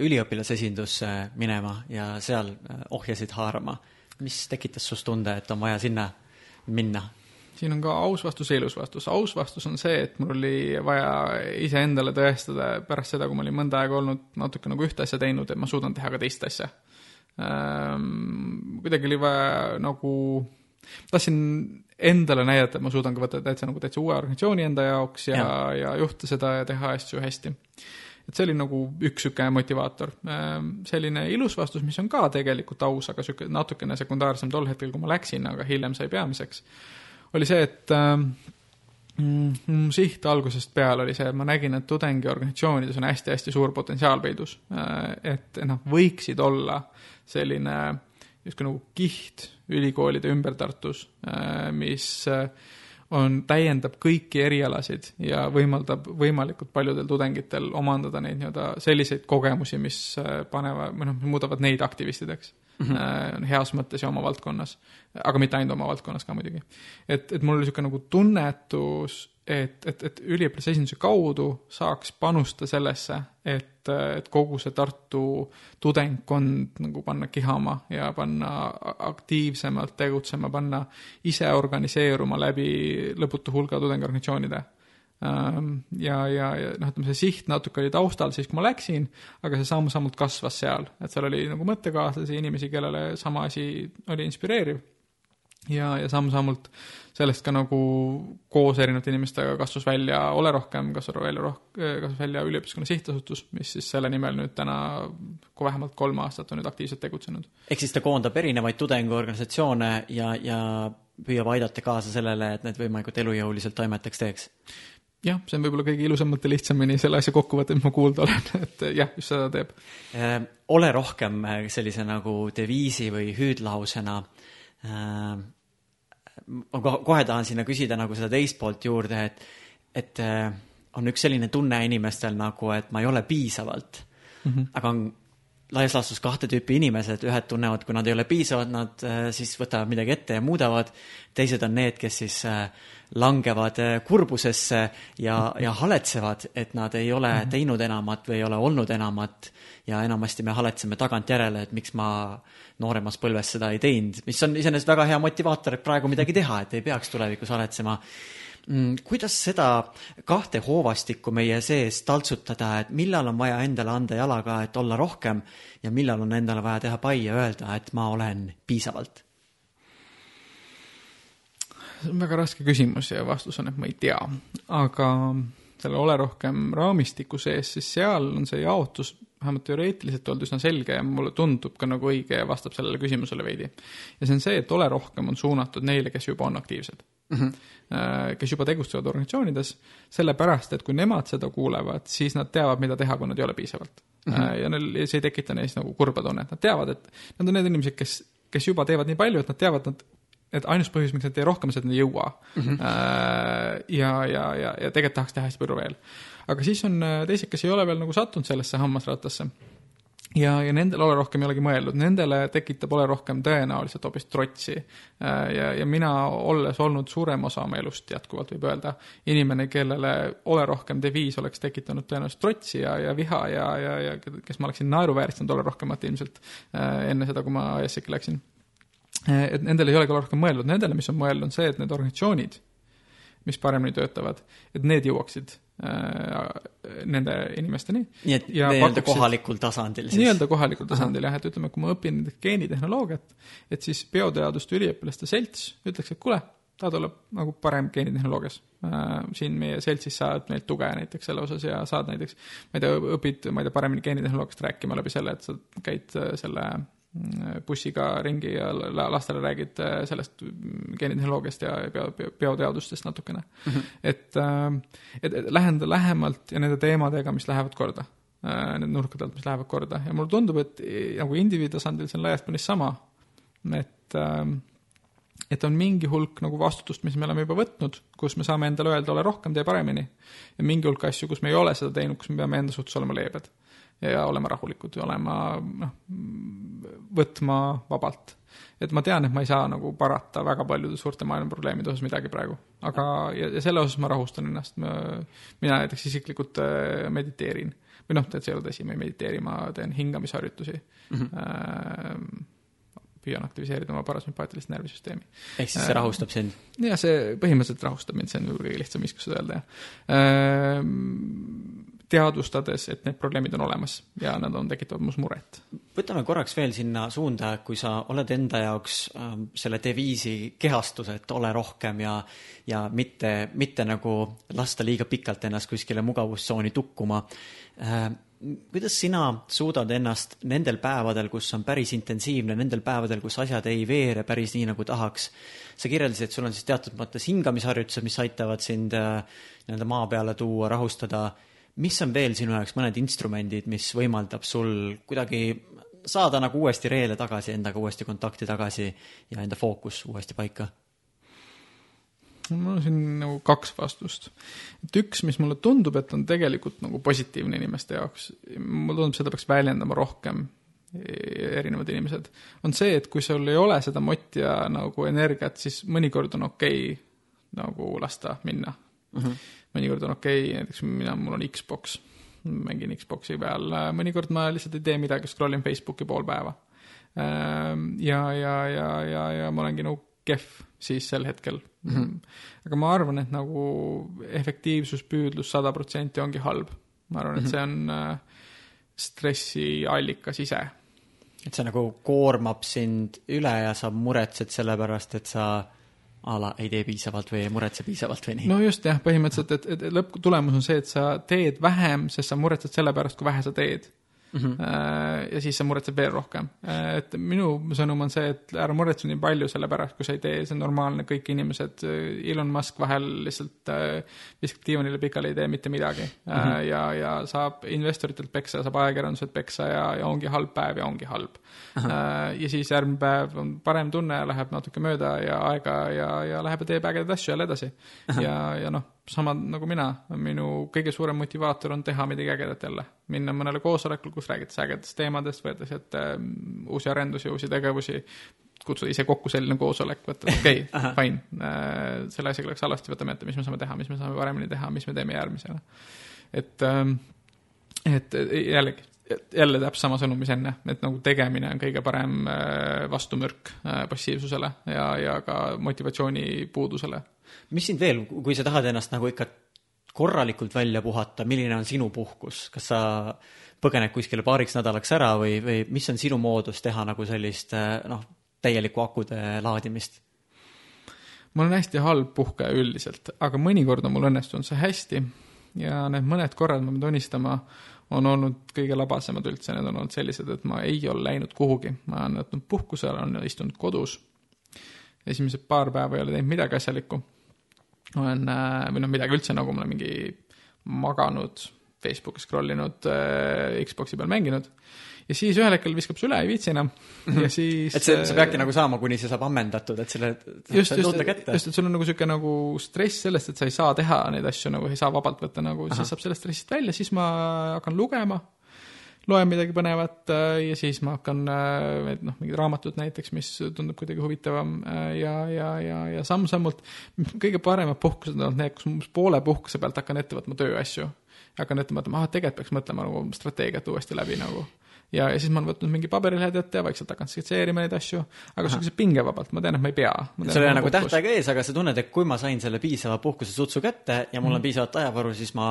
üliõpilasesindusse minema ja seal ohjasid haarama? mis tekitas sus tunde, et on vaja sinna minna? Siin on ka aus vastus ja ilus vastus. aus vastus on see, et mul oli vaja iseendale tõestada pärast seda, kui ma olin mõnda aega olnud natuke nagu ühte asja teinud, et ma suudan teha ka teist asja ähm,. kuidagi oli vaja nagu, tahtsin endale näidata, et ma suudan ka võtta täitsa nagu täitsa uue organisatsiooni enda jaoks ja, ja., ja juhta seda ja teha asju hästi et see oli nagu üks niisugune motivaator. Ähm, selline ilus vastus, mis on ka tegelikult aus, aga niisugune natukene sekundaarsem tol hetkel, kui ma läksin, aga hiljem sai peamiseks oli see, et ähm, mm, siht algusest peale oli see, ma nägin, et tudengiorganisatsioonides on hästi-hästi suur potentsiaal peidus. Äh, et noh, võiksid olla selline justkui nagu kiht ülikoolide ümber Tartus, äh, mis äh, on, täiendab kõiki erialasid ja võimaldab võimalikult paljudel tudengitel omandada neid nii-öelda selliseid kogemusi, mis panevad, või noh, muudavad neid aktivistideks mm -hmm. heas mõttes ja oma valdkonnas. aga mitte ainult oma valdkonnas ka muidugi. et, et mul oli niisugune nagu tunnetus, et, et, et üliõpilase esinduse kaudu saaks panustada sellesse, et, et kogu see Tartu tudengkond nagu panna kihama ja panna aktiivsemalt tegutsema, panna ise organiseeruma läbi lõputu hulga tudengiorganisatsioonide ja, ja, ja noh, ütleme see siht natuke oli taustal siis, kui ma läksin, aga see samm-sammult kasvas seal, et seal oli nagu mõttekaaslasi, inimesi, kellele sama asi oli inspireeriv. ja, ja samm-sammult sellest ka nagu koos erinevate inimestega kasvas välja Ole rohkem, kasvas välja roh-, kasvas välja üliõpilaskonna sihtasutus, mis siis selle nimel nüüd täna, kui vähemalt kolm aastat on nüüd aktiivselt tegutsenud. ehk siis ta koondab erinevaid tudengiorganisatsioone ja, ja püüab aidata kaasa sellele, et need võimalikult elujõuliselt toimetaks teeks? Jah, see on võib-olla kõige ilusamalt ja lihtsamini selle asja kokkuvõte, mis ma kuulda olen, et jah, just seda teeb. Äh, ole rohkem äh, sellise nagu deviisi või hüüdlausena. Äh, ma kohe tahan sinna küsida nagu seda teist poolt juurde, et, et on üks selline tunne inimestel nagu, et ma ei ole piisavalt mm. -hmm. aga on laias laastus kahte tüüpi inimesed, ühed tunnevad, kui nad ei ole piisavad, nad siis võtavad midagi ette ja muudavad. teised on need, kes siis langevad äh, kurbusesse ja, ja haletsevad, et nad ei ole -hmm. teinud enamat või ei ole olnud enamat. ja enamasti me haletseme tagantjärele, et miks ma nooremas põlves seda ei teinud, mis on iseenesest väga hea motivaator, et praegu midagi teha, et ei peaks tulevikus haletsema kuidas seda kahte hoovastikku meie sees taltsutada, et millal on vaja endale anda jalaga, et olla rohkem ja millal on endale vaja teha pai ja öelda, et ma olen piisavalt? see on väga raske küsimus ja vastus on, et ma ei tea. aga selle ole rohkem raamistiku sees, siis seal on see jaotus vähemalt teoreetiliselt olnud üsna selge ja mulle tundub ka nagu õige ja vastab sellele küsimusele veidi. ja see on see, et ole rohkem on suunatud neile, kes juba on aktiivsed mm. -hmm. kes juba tegutsevad organisatsioonides, sellepärast et kui nemad seda kuulevad, siis nad teavad, mida teha, kui nad ei ole piisavalt mm. -hmm. ja neil, see ei tekita neis nagu kurba tunnet, nad teavad, et nad on need inimesed, kes, kes juba teevad nii palju, et nad teavad, nad et ainus põhjus, miks nad ei tee rohkem, see, et nad ei jõua mm. -hmm. ja, ja, ja, ja tegelikult tahaks teha hästi palju veel. aga siis on teised, kes ei ole veel nagu sattunud sellesse hammasrattasse. Ja, ja nendel ole rohkem ei olegi mõeldud, nendele tekitab ole rohkem tõenäoliselt hoopis trotsi. Äh, ja, ja mina, olles olnud suurem osa oma elust jätkuvalt, võib öelda, inimene, kellele ole rohkem deviis oleks tekitanud tõenäoliselt trotsi ja, ja viha ja, ja, ja kes ma oleksin naeruvääristanud ole rohkemat ilmselt enne seda, kui ma ESEC-i läksin. Eh, et nendel ei ole ka rohkem mõeldud, nendele, mis on mõeldud, on see, et need organisatsioonid, mis paremini töötavad, et need jõuaksid äh, nende inimesteni. nii et nii-öelda kohalikul tasandil siis? nii-öelda kohalikul tasandil jah, et ütleme, kui ma õpin geenitehnoloogiat, et siis bioteaduste üliõpilaste selts ütleks, et kuule, tahad olla nagu parem geenitehnoloogias äh,. siin meie seltsis saad meilt tuge näiteks selle osas ja saad näiteks, ma ei tea, õpid, ma ei tea, paremini geenitehnoloogiast rääkima läbi selle, et sa käid äh, selle äh, bussiga ringi ja lastele räägid äh, sellest geenitehnoloogiast ja bio, bioteadustest natukene mm. -hmm. et, et, et läheneda lähemalt ja nende teemadega, mis lähevad korda. Äh, need nurkade alt, mis lähevad korda ja mulle tundub, et nagu indiviidi tasandil see on laias plaanis sama. et, et on mingi hulk nagu vastutust, mis me oleme juba võtnud, kus me saame endale öelda, ole rohkem, tee paremini. ja mingi hulk asju, kus me ei ole seda teinud, kus me peame enda suhtes olema leebed ja olema rahulikud ja olema noh, võtma vabalt. et ma tean, et ma ei saa nagu parata väga paljude suurte maailma probleemide osas midagi praegu, aga, ja, ja selle osas ma rahustan ennast, mina näiteks isiklikult äh, mediteerin. või noh, tead, see ei ole tõsi, ma ei mediteeri, ma teen hingamisharjutusi mm. -hmm. püüan aktiviseerida oma parasümpaatilist närvisüsteemi. ehk siis see rahustab sind? jah, see põhimõtteliselt rahustab mind, see on võib-olla kõige lihtsam viiskus seda öelda, jah teadvustades, et need probleemid on olemas ja nad on, tekitavad minus muret. võtame korraks veel sinna suunda, kui sa oled enda jaoks äh, selle deviisi kehastuse, et ole rohkem ja ja mitte, mitte nagu lasta liiga pikalt ennast kuskile mugavustsooni tukkuma äh,. kuidas sina suudad ennast nendel päevadel, kus on päris intensiivne, nendel päevadel, kus asjad ei veere päris nii, nagu tahaks, sa kirjeldasid, et sul on siis teatud mõttes hingamisharjutused, mis aitavad sind äh, nii-öelda maa peale tuua, rahustada mis on veel sinu jaoks mõned instrumendid, mis võimaldab sul kuidagi saada nagu uuesti reele tagasi, endaga uuesti kontakti tagasi ja enda fookus uuesti paika? mul on siin nagu kaks vastust. et üks, mis mulle tundub, et on tegelikult nagu positiivne inimeste jaoks, mulle tundub, seda peaks väljendama rohkem erinevad inimesed, on see, et kui sul ei ole seda motti ja nagu energiat, siis mõnikord on okei okay, nagu lasta minna mm. -hmm mõnikord on okei okay,, näiteks mina, mul on Xbox, mängin Xboxi peal, mõnikord ma lihtsalt ei tee midagi, scroll in Facebooki pool päeva. Ehm, ja, ja, ja, ja, ja ma olengi nagu kehv siis sel hetkel mm. -hmm. aga ma arvan, et nagu efektiivsuspüüdlus sada protsenti ongi halb. ma arvan, et mhm. see on äh, stressiallikas ise et see nagu koormab sind üle ja sa muretsed selle pärast, et sa a la ei tee piisavalt või ei muretse piisavalt või nii? no just jah, põhimõtteliselt, et, et lõpptulemus on see, et sa teed vähem, sest sa muretsed selle pärast, kui vähe sa teed mm. -hmm. ja siis sa muretsed veel rohkem. Äh, et minu sõnum on see, et ära muretse nii palju selle pärast, kui sa ei tee, see on normaalne, kõik inimesed, äh, Elon Musk vahel lihtsalt viskab diivanile pikali, ei tee mitte midagi mm. -hmm. ja, ja saab investoritelt peksa, saab ajakirjanduselt peksa ja, ja ongi halb päev ja ongi halb. ja siis järgmine päev on parem tunne ja läheb natuke mööda ja aega ja, ja läheb ja teeb ägedaid asju jälle edasi. ja, ja noh sama nagu mina, minu kõige suurem motivaator on teha midagi ägedat jälle. minna mõnele koosolekule, kus räägitakse ägedatest teemadest, võetakse ette äh, uusi arendusi, uusi tegevusi, kutsuda ise kokku selline koosolek, võtta, okei okay, fine äh,, selle asjaga läks halvasti, võtame ette, mis me saame teha, mis me saame paremini teha, mis me teeme järgmisena. et ähm,, et jällegi, jälle täpselt sama sõnum, mis enne, et nagu tegemine on kõige parem äh, vastumürk äh, passiivsusele ja, ja ka motivatsiooni puudusele mis sind veel, kui sa tahad ennast nagu ikka korralikult välja puhata, milline on sinu puhkus, kas sa põgened kuskile paariks nädalaks ära või, või mis on sinu moodus teha nagu sellist noh, täielikku akude laadimist? ma olen hästi halb puhkaja üldiselt, aga mõnikord on mul õnnestunud see hästi ja need mõned korrad, ma pean tunnistama, on olnud kõige labasemad üldse, need on olnud sellised, et ma ei ole läinud kuhugi, ma olen võtnud puhkuse, olen istunud kodus. esimesed paar päeva ei ole teinud midagi asjalikku olen, äh, või noh, midagi üldse nagu ma olen mingi maganud, Facebooki scroll inud äh,, Xbox'i peal mänginud. Ja siis ühel hetkel viskab see üle, ei viitsi enam. Ja siis et see, see peabki nagu saama, kuni see saab ammendatud, et selle just, just, just, et sul on nagu niisugune nagu stress sellest, et sa ei saa teha neid asju nagu, ei saa vabalt võtta nagu, siis saab sellest stressist välja, siis ma hakkan lugema loen midagi põnevat äh, ja siis ma hakkan, äh, noh, mingid raamatud näiteks, mis tundub kuidagi huvitavam äh, ja, ja, ja, ja samm-sammult. Kõige paremad puhkused on need, kus poole puhkuse pealt hakkan ette võtma tööasju. hakkan ette mõtlema, ah, tegelikult peaks mõtlema nagu strateegiat uuesti läbi nagu. Ja, ja siis ma olen võtnud mingi paberilehed ette ja vaikselt hakanud skitseerima neid asju, aga niisuguse pingevabalt, ma tean, et ma ei pea. sul ei ole nagu tähtaeg ees, aga sa tunned, et kui ma sain selle piisava puhkuse sutsu kätte ja mul on piisavalt ajavaru, siis ma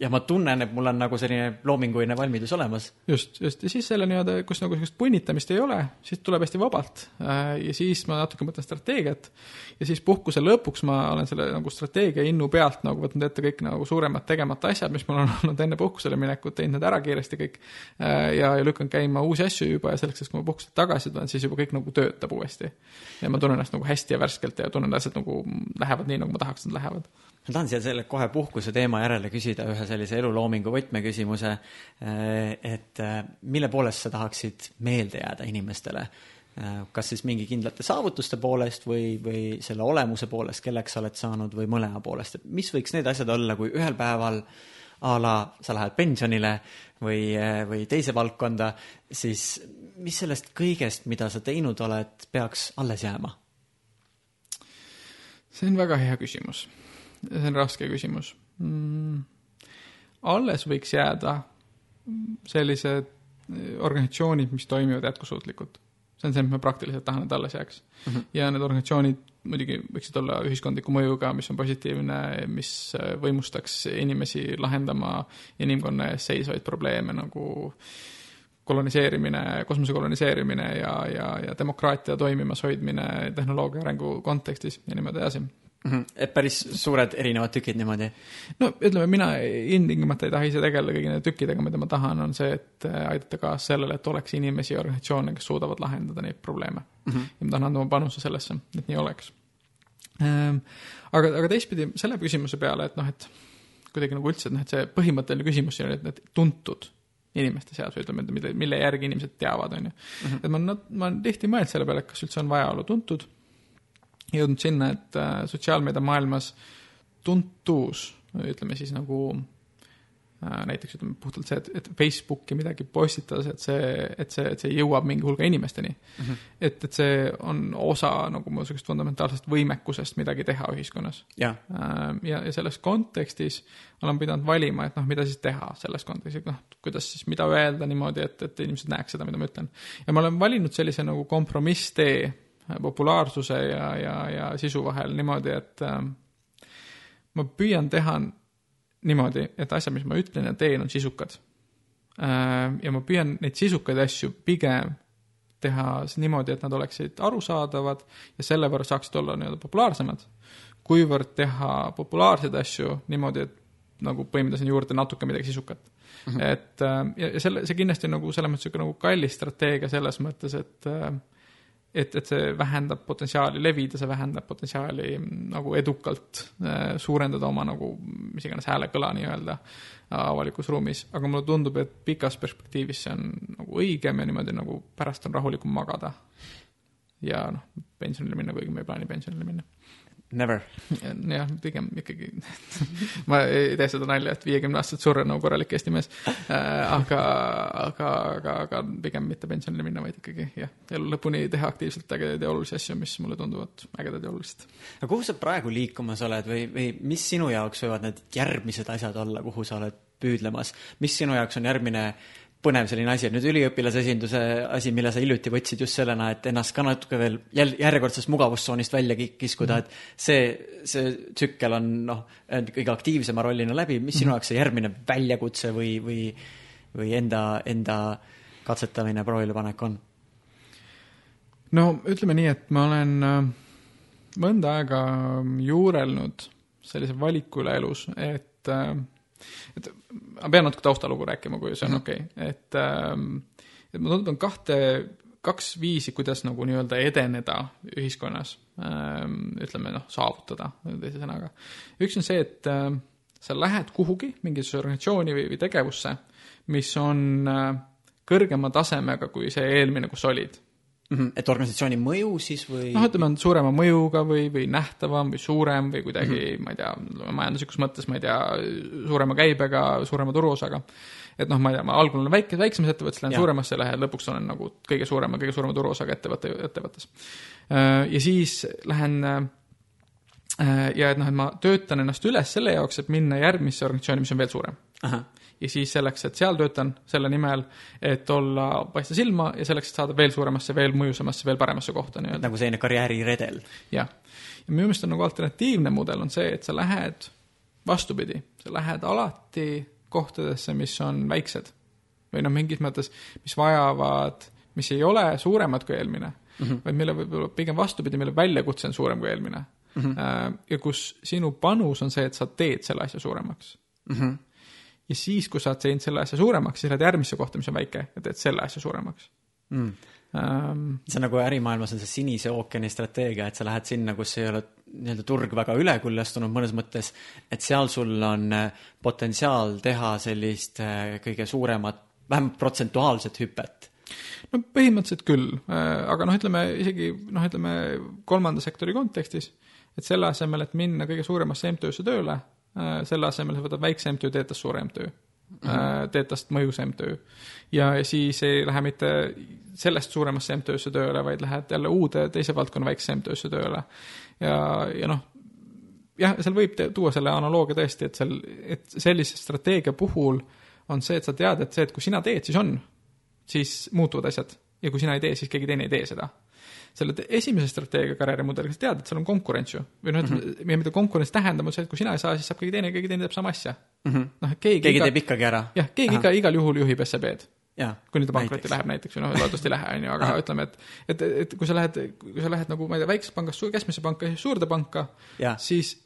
ja ma tunnen, et mul on nagu selline loominguline valmidus olemas. just, just, ja siis selle nii-öelda, kus nagu sellist punnitamist ei ole, siis tuleb hästi vabalt. Äh, ja siis ma natuke mõtlen strateegiat ja siis puhkuse lõpuks ma olen selle nagu strateegia innu pealt nagu võtnud ette kõik nagu suuremad tegemata asjad, mis mul on olnud enne puhkusele minekut, teinud need ära kiiresti kõik. Äh, ja, ja lükkan käima uusi asju juba ja selleks, et kui ma puhkuselt tagasi tulen, siis juba kõik nagu töötab uuesti. ja ma tunnen ennast nagu hästi ja värskelt ja tunnen, asjad nagu lähevad nii, nagu ma tahaks, et nad lähevad ma tahan siia selle kohe puhkuse teema järele küsida ühe sellise eluloomingu võtmeküsimuse, eh, et eh, mille poolest sa tahaksid meelde jääda inimestele? kas siis mingi kindlate saavutuste poolest või, või selle olemuse poolest, kelleks sa oled saanud või mõlema poolest, et mis võiks need asjad olla, kui ühel päeval a la sa lähed pensionile või, või teise valdkonda, siis mis sellest kõigest, mida sa teinud oled, peaks alles jääma? see on väga hea küsimus. see on raske küsimus mm,. Alles võiks jääda sellised organisatsioonid, mis toimivad jätkusuutlikult. see on see, mis ma praktiliselt tahan, et alles jääks mm. -hmm. ja need organisatsioonid muidugi võiksid olla ühiskondliku mõjuga, mis on positiivne, mis võimustaks inimesi lahendama inimkonna ees seisvaid probleeme nagu koloniseerimine, kosmose koloniseerimine ja, ja, ja demokraatia toimimas hoidmine tehnoloogia arengu kontekstis ja niimoodi edasi mm. -hmm. päris suured erinevad tükid niimoodi? no ütleme, mina ilmtingimata ei taha ise tegeleda kõigi nende tükkidega, mida ma tahan, on see, et äh, aidata kaasa sellele, et oleks inimesi ja organisatsioone, kes suudavad lahendada neid probleeme mm. -hmm. ja ma tahan anda oma panuse sellesse, et nii oleks ähm,. aga, aga teistpidi selle küsimuse peale, et noh, et kuidagi nagu üldse, et noh, et see põhimõtteline küsimus siin oli, et need tuntud inimeste seas või ütleme, mille, mille järgi inimesed teavad, on ju. Mhm. et ma ma olen tihti mõelnud selle peale, et kas üldse on vaja olla tuntud jõudnud sinna, et äh, sotsiaalmeedia maailmas tuntus, ütleme siis nagu äh, näiteks ütleme puhtalt see, et, et Facebooki midagi postitades, et see, et see, et see jõuab mingi hulga inimesteni mm. -hmm. et, et see on osa nagu niisugust fundamentaalsest võimekusest midagi teha ühiskonnas. ja, äh, ja, ja selles kontekstis olen pidanud valima, et noh, mida siis teha selles kontekstis, noh, kuidas siis, mida öelda niimoodi, et, et inimesed näeks seda, mida ma ütlen. ja ma olen valinud sellise nagu kompromisstee populaarsuse ja, ja, ja sisu vahel niimoodi, et äh, ma püüan teha niimoodi, et asjad, mis ma ütlen ja teen, on sisukad äh,. ja ma püüan neid sisukaid asju pigem teha niimoodi, et nad oleksid arusaadavad ja selle võrra saaksid olla nii-öelda populaarsemad, kuivõrd teha populaarseid asju niimoodi, et nagu põimida sinna juurde natuke midagi sisukat mm. -hmm. et äh, ja, ja selle, see kindlasti on nagu selles mõttes niisugune nagu kallis strateegia selles mõttes, et äh, et, et see vähendab potentsiaali levida, see vähendab potentsiaali mm, nagu edukalt äh, suurendada oma nagu mis iganes häälekõla nii-öelda äh, avalikus ruumis, aga mulle tundub, et pikas perspektiivis see on nagu õigem ja niimoodi nagu pärast on rahulikum magada. ja noh, pensionile minna, kuigi ma ei plaani pensionile minna Never. jah, pigem ikkagi ma ei tee seda nalja, et viiekümne aastaselt surra nagu korralik Eesti mees äh,. aga, aga, aga, aga pigem mitte pensionile minna, vaid ikkagi jah, elu lõpuni teha aktiivselt ägedaid ja olulisi asju, mis mulle tunduvad ägedad ja olulised. aga kuhu sa praegu liikumas oled või, või mis sinu jaoks võivad need järgmised asjad olla, kuhu sa oled püüdlemas, mis sinu jaoks on järgmine põnev selline asi, et nüüd üliõpilasesinduse asi, mille sa hiljuti võtsid just sellena, et ennast ka natuke veel jälle järjekordsest mugavustsoonist välja kiskuda et see, see tsükkel on noh, kõige aktiivsema rollina läbi, mis sinu mhm. jaoks see järgmine väljakutse või, või, või enda, enda katsetamine, proovilepanek on? no ütleme nii, et ma olen äh, mõnda aega juurelnud sellise valiku üle elus, et äh, et ma pean natuke taustalugu rääkima, kui see on mhm. okei okay., et ähm, et ma tunnetan kahte, kaks viisi, kuidas nagu nii-öelda edeneda ühiskonnas, ähm, ütleme noh, saavutada teise sõnaga. üks on see, et ähm, sa lähed kuhugi, mingisse organisatsiooni või, või tegevusse, mis on äh, kõrgema tasemega kui see eelmine, kus olid mm. -hmm. et organisatsiooni mõju siis või? noh, ütleme, on suurema mõjuga või, või nähtavam või suurem või kuidagi mm, -hmm. ma ei tea, majanduslikus mõttes, ma ei tea, suurema käibega, suurema turuosaga. et noh, ma ei tea, ma algul olen väike, väiksemas ettevõttes, lähen ja. suuremasse, lähen lõpuks olen nagu kõige suurema, kõige suurema turuosaga ettevõtte, ettevõttes. Äh, ja siis lähen äh, ja et noh, et ma töötan ennast üles selle jaoks, et minna järgmisse organisatsiooni, mis on veel suurem ja siis selleks, et seal töötan selle nimel, et olla, paista silma ja selleks, et saada veel suuremasse, veel mõjusamasse, veel paremasse kohta nii-öelda. nagu selline karjääriredel. jah, ja minu meelest on nagu alternatiivne mudel on see, et sa lähed vastupidi, sa lähed alati kohtadesse, mis on väiksed või noh, mingis mõttes, mis vajavad, mis ei ole suuremad kui eelmine mm, -hmm. vaid mille võib-olla pigem vastupidi, mille väljakutse on suurem kui eelmine mm. -hmm. ja kus sinu panus on see, et sa teed selle asja suuremaks mm. -hmm ja siis, kui sa oled teinud selle asja suuremaks, siis lähed järgmisse kohta, mis on väike ja teed selle asja suuremaks. Mm.. Um, see on nagu ärimaailmas on see sinise ookeani strateegia, et sa lähed sinna, kus ei ole nii-öelda turg väga üleküljastunud mõnes mõttes, et seal sul on äh, potentsiaal teha sellist äh, kõige suuremat, vähemalt protsentuaalset hüpet. No põhimõtteliselt küll, aga noh, ütleme isegi noh, ütleme kolmanda sektori kontekstis, et selle asemel, et minna kõige suuremasse MTÜ-sse tööle, selle asemel sa võtad väikse MTÜ, teed tast suure MTÜ mm -hmm. teed tast mõjusa MTÜ. ja siis ei lähe mitte sellest suuremasse MTÜ-sse tööle, vaid lähed jälle uude teise valdkonna väiksesse MTÜ-sse tööle. ja, ja noh, jah, seal võib tuua selle analoogia tõesti, et seal, et sellise strateegia puhul on see, et sa tead, et see, et kui sina teed, siis on, siis muutuvad asjad ja kui sina ei tee, siis keegi teine ei tee seda selle esimese strateegia karjäärimudeliga sa tead, et seal on konkurents ju. või noh, ütleme mm, -hmm. mida konkurents tähendab, on see, et kui sina ei saa, siis saab keegi teine, keegi teine teeb sama asja mm. -hmm. noh, keegi keegi iga, teeb ikkagi ära. jah, keegi ikka igal juhul juhib SEB-d. kui nüüd pankrotti läheb näiteks või noh, loodetavasti ei lähe, on ju, aga Aha. ütleme, et et, et kui sa lähed, kui sa lähed nagu ma ei tea, väiksest pangast keskmisse panka, suurde panka, siis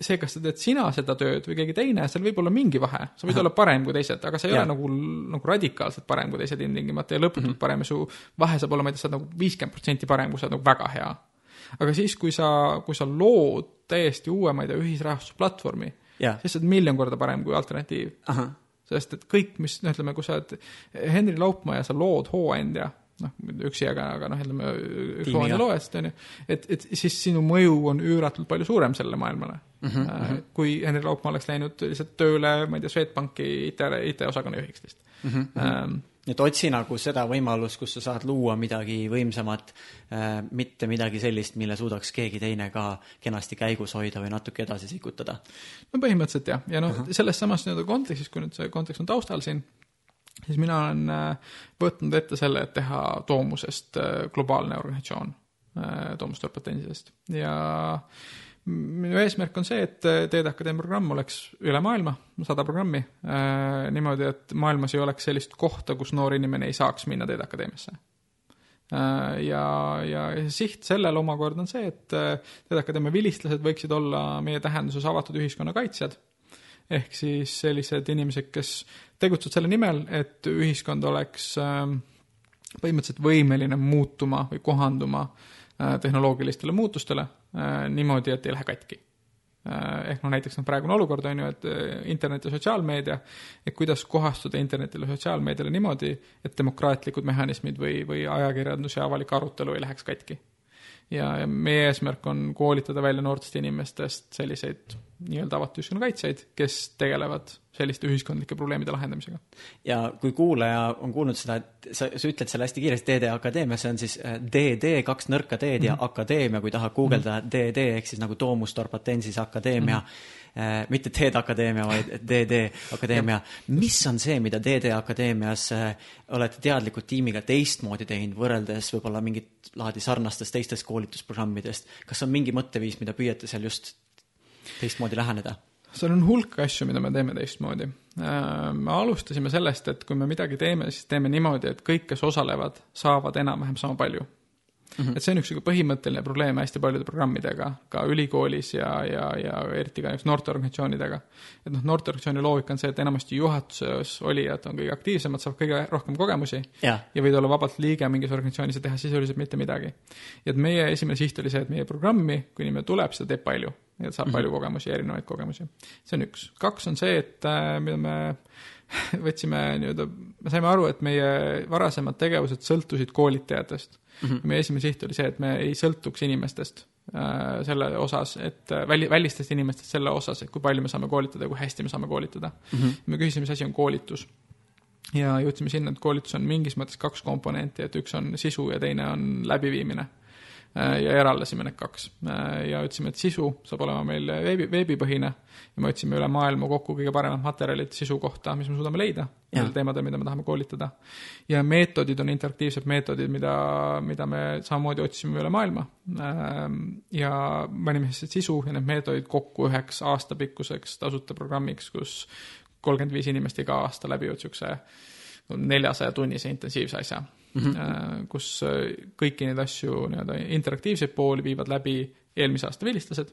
see, kas sa teed sina seda tööd või keegi teine, seal võib olla mingi vahe, sa võid Aha. olla parem kui teised, aga sa ei ja. ole nagu, nagu radikaalselt parem kui teised ilmtingimata ja lõputult mm -hmm. parem ja su vahe saab olema, ma ei tea, sa oled nagu viiskümmend protsenti parem, kui sa oled nagu väga hea. aga siis, kui sa, kui sa lood täiesti uue, ma ei tea, ühisrahastusplatvormi, siis sa oled miljon korda parem kui alternatiiv. sest et kõik, mis, noh, ütleme, kui sa oled Henri Laupmaa ja sa lood hooandja noh, üksi, aga, aga noh, ütleme üks hooaja loojast, on ju, et, et siis sinu mõju on üüratult palju suurem sellele maailmale mm. -hmm. kui Henri Laupmaa oleks läinud lihtsalt tööle, ma ei tea, Swedbanki IT, IT-osakonna juhiks lihtsalt mm. -hmm. Ähm, et otsi nagu seda võimalust, kus sa saad luua midagi võimsamat äh,, mitte midagi sellist, mille suudaks keegi teine ka kenasti käigus hoida või natuke edasi sikutada. no põhimõtteliselt jah, ja noh uh -huh., selles samas nii-öelda kontekstis, kui nüüd see kontekst on taustal siin, siis mina olen äh, võtnud ette selle, et teha Toomusest äh, globaalne organisatsioon, äh, Toomuste patendidest ja minu eesmärk on see, et Teede Akadeemia programm oleks üle maailma, sada programmi, niimoodi, et maailmas ei oleks sellist kohta, kus noor inimene ei saaks minna Teede Akadeemiasse. ja, ja siht sellel omakorda on see, et Teede Akadeemia vilistlased võiksid olla meie tähenduses avatud ühiskonna kaitsjad ehk siis sellised inimesed, kes tegutsevad selle nimel, et ühiskond oleks ähm, põhimõtteliselt võimeline muutuma või kohanduma äh, tehnoloogilistele muutustele äh, niimoodi, et ei lähe katki. Äh, ehk noh, näiteks noh, praegune olukord on ju, et internet ja sotsiaalmeedia, et kuidas kohastuda internetile sotsiaalmeediale niimoodi, et demokraatlikud mehhanismid või, või ajakirjandus ja avalik arutelu ei läheks katki. Ja, ja meie eesmärk on koolitada välja noortest inimestest selliseid nii-öelda avatud ühiskonnakaitsjaid, kes tegelevad selliste ühiskondlike probleemide lahendamisega. ja kui kuulaja on kuulnud seda, et sa, sa ütled selle hästi kiiresti, DD Akadeemia, see on siis DD, äh, kaks nõrka D-d mm -hmm. ja mhm. Akadeemia, kui tahad guugeldada mm -hmm. DD ehk siis nagu Domus Dorpatensis Akadeemia mm, -hmm mitte TED Akadeemia, vaid DD Akadeemia. mis on see, mida DD Akadeemias äh, olete teadlikult tiimiga teistmoodi teinud, võrreldes võib-olla mingit laadi sarnastest teistest koolitusprogrammidest? kas on mingi mõtteviis, mida püüate seal just teistmoodi läheneda? seal on hulk asju, mida me teeme teistmoodi. Äh, me alustasime sellest, et kui me midagi teeme, siis teeme niimoodi, et kõik, kes osalevad, saavad enam-vähem sama palju Mm -hmm. et see on üks niisugune põhimõtteline probleem hästi paljude programmidega, ka ülikoolis ja, ja, ja eriti ka näiteks noorteorganisatsioonidega. et noh, noorteorganisatsiooni loogika on see, et enamasti juhatuses olijad on kõige aktiivsemad, saavad kõige rohkem kogemusi ja, ja võid olla vabalt liige mingis organisatsioonis ja teha sisuliselt mitte midagi. ja et meie esimene siht oli see, et meie programmi, kui inimene tuleb, seda teeb palju ja saab mm -hmm. palju kogemusi, erinevaid kogemusi. see on üks. kaks on see, et äh, mida me võtsime nii-öelda, me saime aru, et meie varasemad tegevused sõltusid koolitajatest mm. -hmm. meie esimene siht oli see, et me ei sõltuks inimestest äh, selle osas, et äh, väli, välistest inimestest selle osas, et kui palju me saame koolitada ja kui hästi me saame koolitada mm. -hmm. me küsisime, mis asi on koolitus. ja jõudsime sinna, et koolitus on mingis mõttes kaks komponenti, et üks on sisu ja teine on läbiviimine ja eraldasime need kaks. Äh, ja ütlesime, et sisu saab olema meil veebi, veebipõhine ja me otsime üle maailma kokku kõige paremad materjalid sisu kohta, mis me suudame leida nendel teemadel, mida me tahame koolitada. ja meetodid on interaktiivsed meetodid, mida, mida me samamoodi otsime üle maailma. Ähm, ja panime siis sisu ja need meetodid kokku üheks aastapikkuseks tasuta programmiks, kus kolmkümmend viis inimest iga aasta läbivad niisuguse neljasaja tunnise intensiivse asja mm, -hmm. kus äh, kõiki neid asju nii-öelda interaktiivseid pooli viivad läbi eelmise aasta vilistlased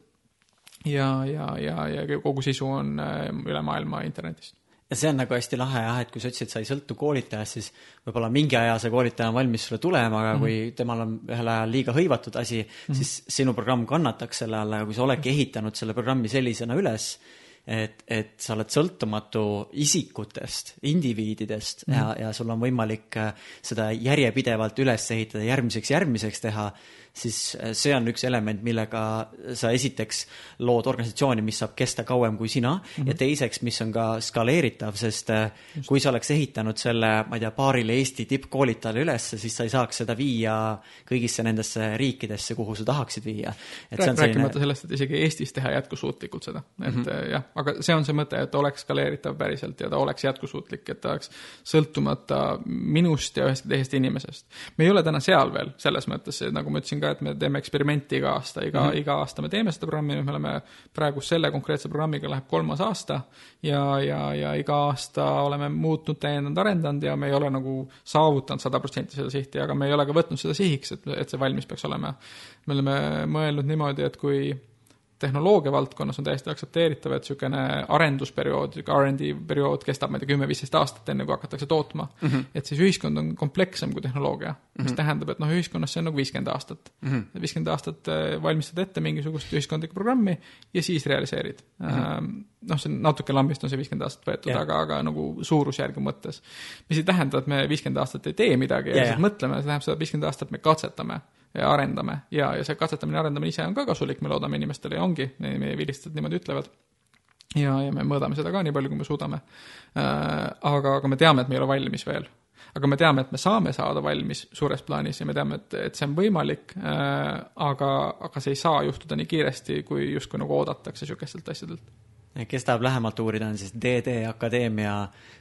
ja, ja, ja, ja kogu sisu on äh, üle maailma internetist ja see on nagu hästi lahe jah, et kui sa ütlesid, sa ei sõltu koolitajast, siis võib-olla mingi aja see koolitaja on valmis sulle tulema, aga mm -hmm. kui temal on ühel ajal liiga hõivatud asi mm, -hmm. siis sinu programm kannataks selle all, aga kui sa oledki ehitanud selle programmi sellisena üles, et, et sa oled sõltumatu isikutest, indiviididest mm -hmm. ja, ja sul on võimalik äh, seda järjepidevalt üles ehitada, järgmiseks, järgmiseks teha siis äh, see on üks element, millega sa esiteks lood organisatsiooni, mis saab kesta kauem kui sina mm -hmm. ja teiseks, mis on ka skaleeritav, sest äh, Just. kui sa oleks ehitanud selle, ma ei tea, paarile Eesti tippkoolitajale ülesse, siis sa ei saaks seda viia kõigisse nendesse riikidesse, kuhu sa tahaksid viia. Rääk, selline... rääkimata sellest, et isegi Eestis teha jätkusuutlikult seda, et mm -hmm. jah, aga see on see mõte, et oleks skaleeritav päriselt ja ta oleks jätkusuutlik, et ta oleks sõltumata minust ja ühest teisest inimesest. me ei ole täna seal veel, selles mõttes, nagu ma ütlesin ka, et me teeme eksperimenti iga aasta, iga mm, -hmm. iga aasta me teeme seda programmi, me oleme praegu selle konkreetse programmiga läheb kolmas aasta ja, ja, ja iga aasta oleme muutnud, täiendanud, arendanud ja me ei ole nagu saavutanud sada protsenti seda sihti, aga me ei ole ka võtnud seda sihiks, et, et see valmis peaks olema. me oleme mõelnud niimoodi, et kui tehnoloogia valdkonnas on täiesti aktsepteeritav, et niisugune arendusperiood, R&D periood kestab, ma ei tea, kümme-viisteist aastat, enne kui hakatakse tootma mm. -hmm. et siis ühiskond on komplekssem kui tehnoloogia mm, -hmm. mis tähendab, et noh, ühiskonnas see on nagu viiskümmend aastat mm. -hmm. viiskümmend aastat äh, valmistad ette mingisugust ühiskondlikku programmi ja siis realiseerid mm. -hmm. noh, see on natuke lambist on see viiskümmend aastat võetud yeah., aga, aga nagu suurusjärgu mõttes. mis ei tähenda, et me viiskümmend aastat ei tee midagi ja yeah, lihtsalt mõtleme, see tähendab seda, et viiskümmend aastat me katsetame arendame ja, ja see katsetamine, arendamine ise on ka kasulik, me loodame inimestele ja ongi, meie vilistajad niimoodi ütlevad. ja, ja me mõõdame seda ka nii palju, kui me suudame äh,. aga, aga me teame, et me ei ole valmis veel. aga me teame, et me saame saada valmis suures plaanis ja me teame, et, et see on võimalik äh,, aga, aga see ei saa juhtuda nii kiiresti, kui justkui nagu oodatakse niisugustelt asjadelt kes tahab lähemalt uurida, on siis DD Akadeemia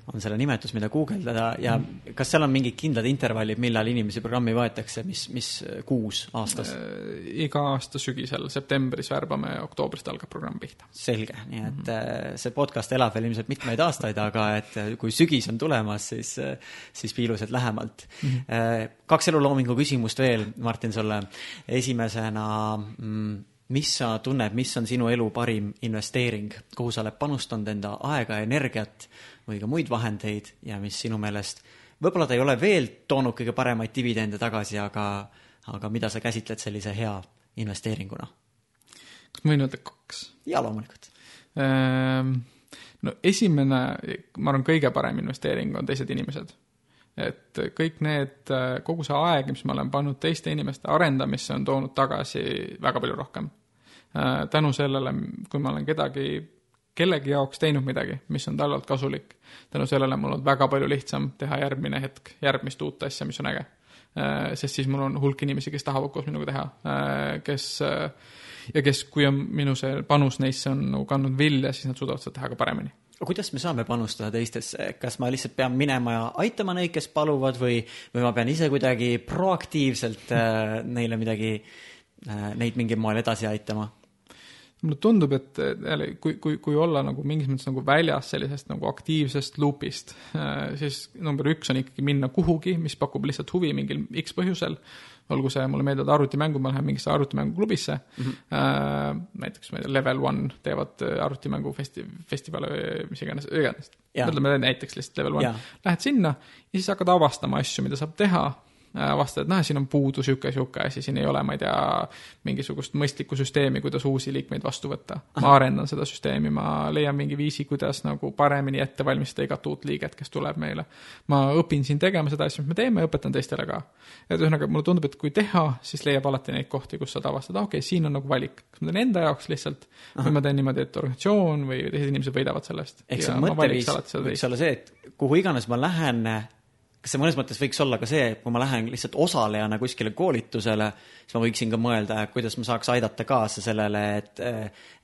on selle nimetus, mida guugeldada ja kas seal on mingid kindlad intervallid, millal inimesi programmi võetakse, mis, mis kuus aastas äh,? iga aasta sügisel, septembris värbame, oktoobrist algab programm pihta. selge, nii et mm -hmm. see podcast elab veel ilmselt mitmeid aastaid, aga et kui sügis on tulemas, siis, siis piilused lähemalt mm. -hmm. kaks eluloomingu küsimust veel, Martin, sulle. esimesena mm, mis sa tunned, mis on sinu elu parim investeering, kuhu sa oled panustanud enda aega, energiat või ka muid vahendeid ja mis sinu meelest, võib-olla ta ei ole veel toonud kõige paremaid dividende tagasi, aga, aga mida sa käsitled sellise hea investeeringuna? kas ma võin öelda kaks? jaa, loomulikult ehm,. no esimene, ma arvan, kõige parem investeering on teised inimesed et kõik need, kogu see aeg, mis ma olen pannud teiste inimeste arendamisse, on toonud tagasi väga palju rohkem. Tänu sellele, kui ma olen kedagi, kellegi jaoks teinud midagi, mis on talle olnud kasulik, tänu sellele mul on väga palju lihtsam teha järgmine hetk järgmist uut asja, mis on äge. sest siis mul on hulk inimesi, kes tahavad koos minuga teha, kes ja kes, kui on minu see panus neisse on nagu kandnud vilja, siis nad suudavad seda teha ka paremini kuidas me saame panustada teistesse, kas ma lihtsalt pean minema ja aitama neid, kes paluvad või, või ma pean ise kuidagi proaktiivselt äh, neile midagi äh,, neid mingil moel edasi aitama? Mulle tundub, et jälle, kui, kui, kui olla nagu mingis mõttes nagu väljas sellisest nagu aktiivsest loop'ist, äh, siis number üks on ikkagi minna kuhugi, mis pakub lihtsalt huvi mingil X põhjusel. Olgu see, mulle meeldivad arvutimängud, ma lähen mingisse arvutimänguklubisse. Mm, -hmm. näiteks ma ei tea, Level One teevad äh, arvutimängu festi-, festivale või mis iganes, iganes. ütleme näiteks lihtsalt Level One, lähed sinna ja siis hakkad avastama asju, mida saab teha avastad, et noh, siin on puudu niisugune, niisugune asi, siin ei ole, ma ei tea, mingisugust mõistlikku süsteemi, kuidas uusi liikmeid vastu võtta. ma arendan seda süsteemi, ma leian mingi viisi, kuidas nagu paremini ette valmistada igat uut liiget, kes tuleb meile. ma õpin siin tegema seda asja, mis me teeme, õpetan teistele ka. et ühesõnaga, mulle tundub, et kui teha, siis leiab alati neid kohti, kus saad avastada, okei okay,, siin on nagu valik. kas ma teen enda jaoks lihtsalt Aha. või ma teen niimoodi, et organisatsioon või teised inimesed võidavad sellest. ehk see mõtteviis võiks olla see, et kuhu iganes ma lähen, kas see mõnes mõttes võiks olla ka see, et kui ma lähen lihtsalt osalejana kuskile koolitusele, siis ma võiksin ka mõelda, kuidas ma saaks aidata kaasa sellele, et,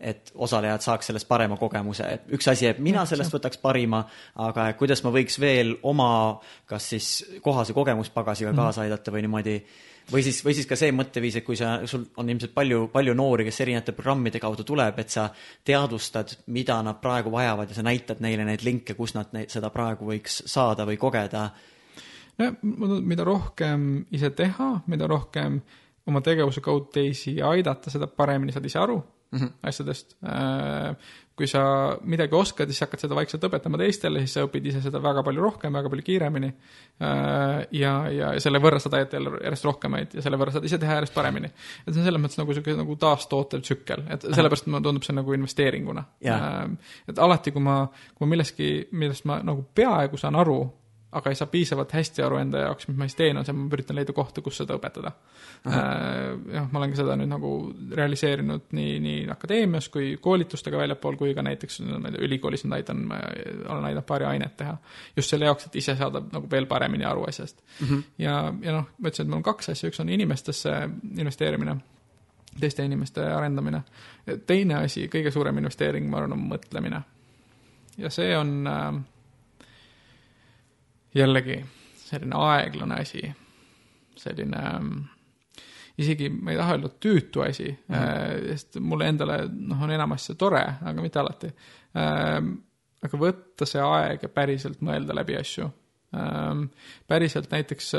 et osalejad saaks sellest parema kogemuse, et üks asi, et mina sellest võtaks parima, aga kuidas ma võiks veel oma kas siis kohase kogemuspagasiga mhm. kaasa aidata või niimoodi. Või siis, või siis ka see mõtteviis, et kui sa, sul on ilmselt palju, palju noori, kes erinevate programmide kaudu tuleb, et sa teadvustad, mida nad praegu vajavad ja sa näitad neile neid linke, kus nad neid, seda praegu võiks saada või kogeda no mida rohkem ise teha, mida rohkem oma tegevuse kaudu teisi aidata, seda paremini saad ise aru mm -hmm. asjadest. Äh, kui sa midagi oskad, siis hakkad seda vaikselt õpetama teistele, siis sa õpid ise seda väga palju rohkem, väga palju kiiremini. Äh, ja, ja selle võrra sa tajud jälle järjest rohkemaid ja selle võrra saad ise teha järjest paremini. et see on selles mõttes nagu niisugune nagu taastootev tsükkel, et sellepärast mulle tundub see nagu investeeringuna. Äh, et alati, kui ma, kui ma milleski, millest ma nagu peaaegu saan aru, aga ei saa piisavalt hästi aru enda jaoks, mis ma siis teen, on see, ma üritan leida kohta, kus seda õpetada. Äh, jah, ma olen ka seda nüüd nagu realiseerinud nii, nii akadeemias kui koolitustega väljapool, kui ka näiteks ülikoolis nüüd aitan, olen aidanud paari ainet teha. just selle jaoks, et ise saada nagu veel paremini aru asjast mm. -hmm. ja, ja noh, ma ütlesin, et mul on kaks asja, üks on inimestesse investeerimine teiste inimeste arendamine. teine asi, kõige suurem investeering, ma arvan, on mõtlemine. ja see on äh, jällegi selline aeglane asi, selline isegi ma ei taha öelda tüütu asi mm, -hmm. sest mulle endale noh, on enamasti see tore, aga mitte alati. aga võtta see aeg ja päriselt mõelda läbi asju. päriselt näiteks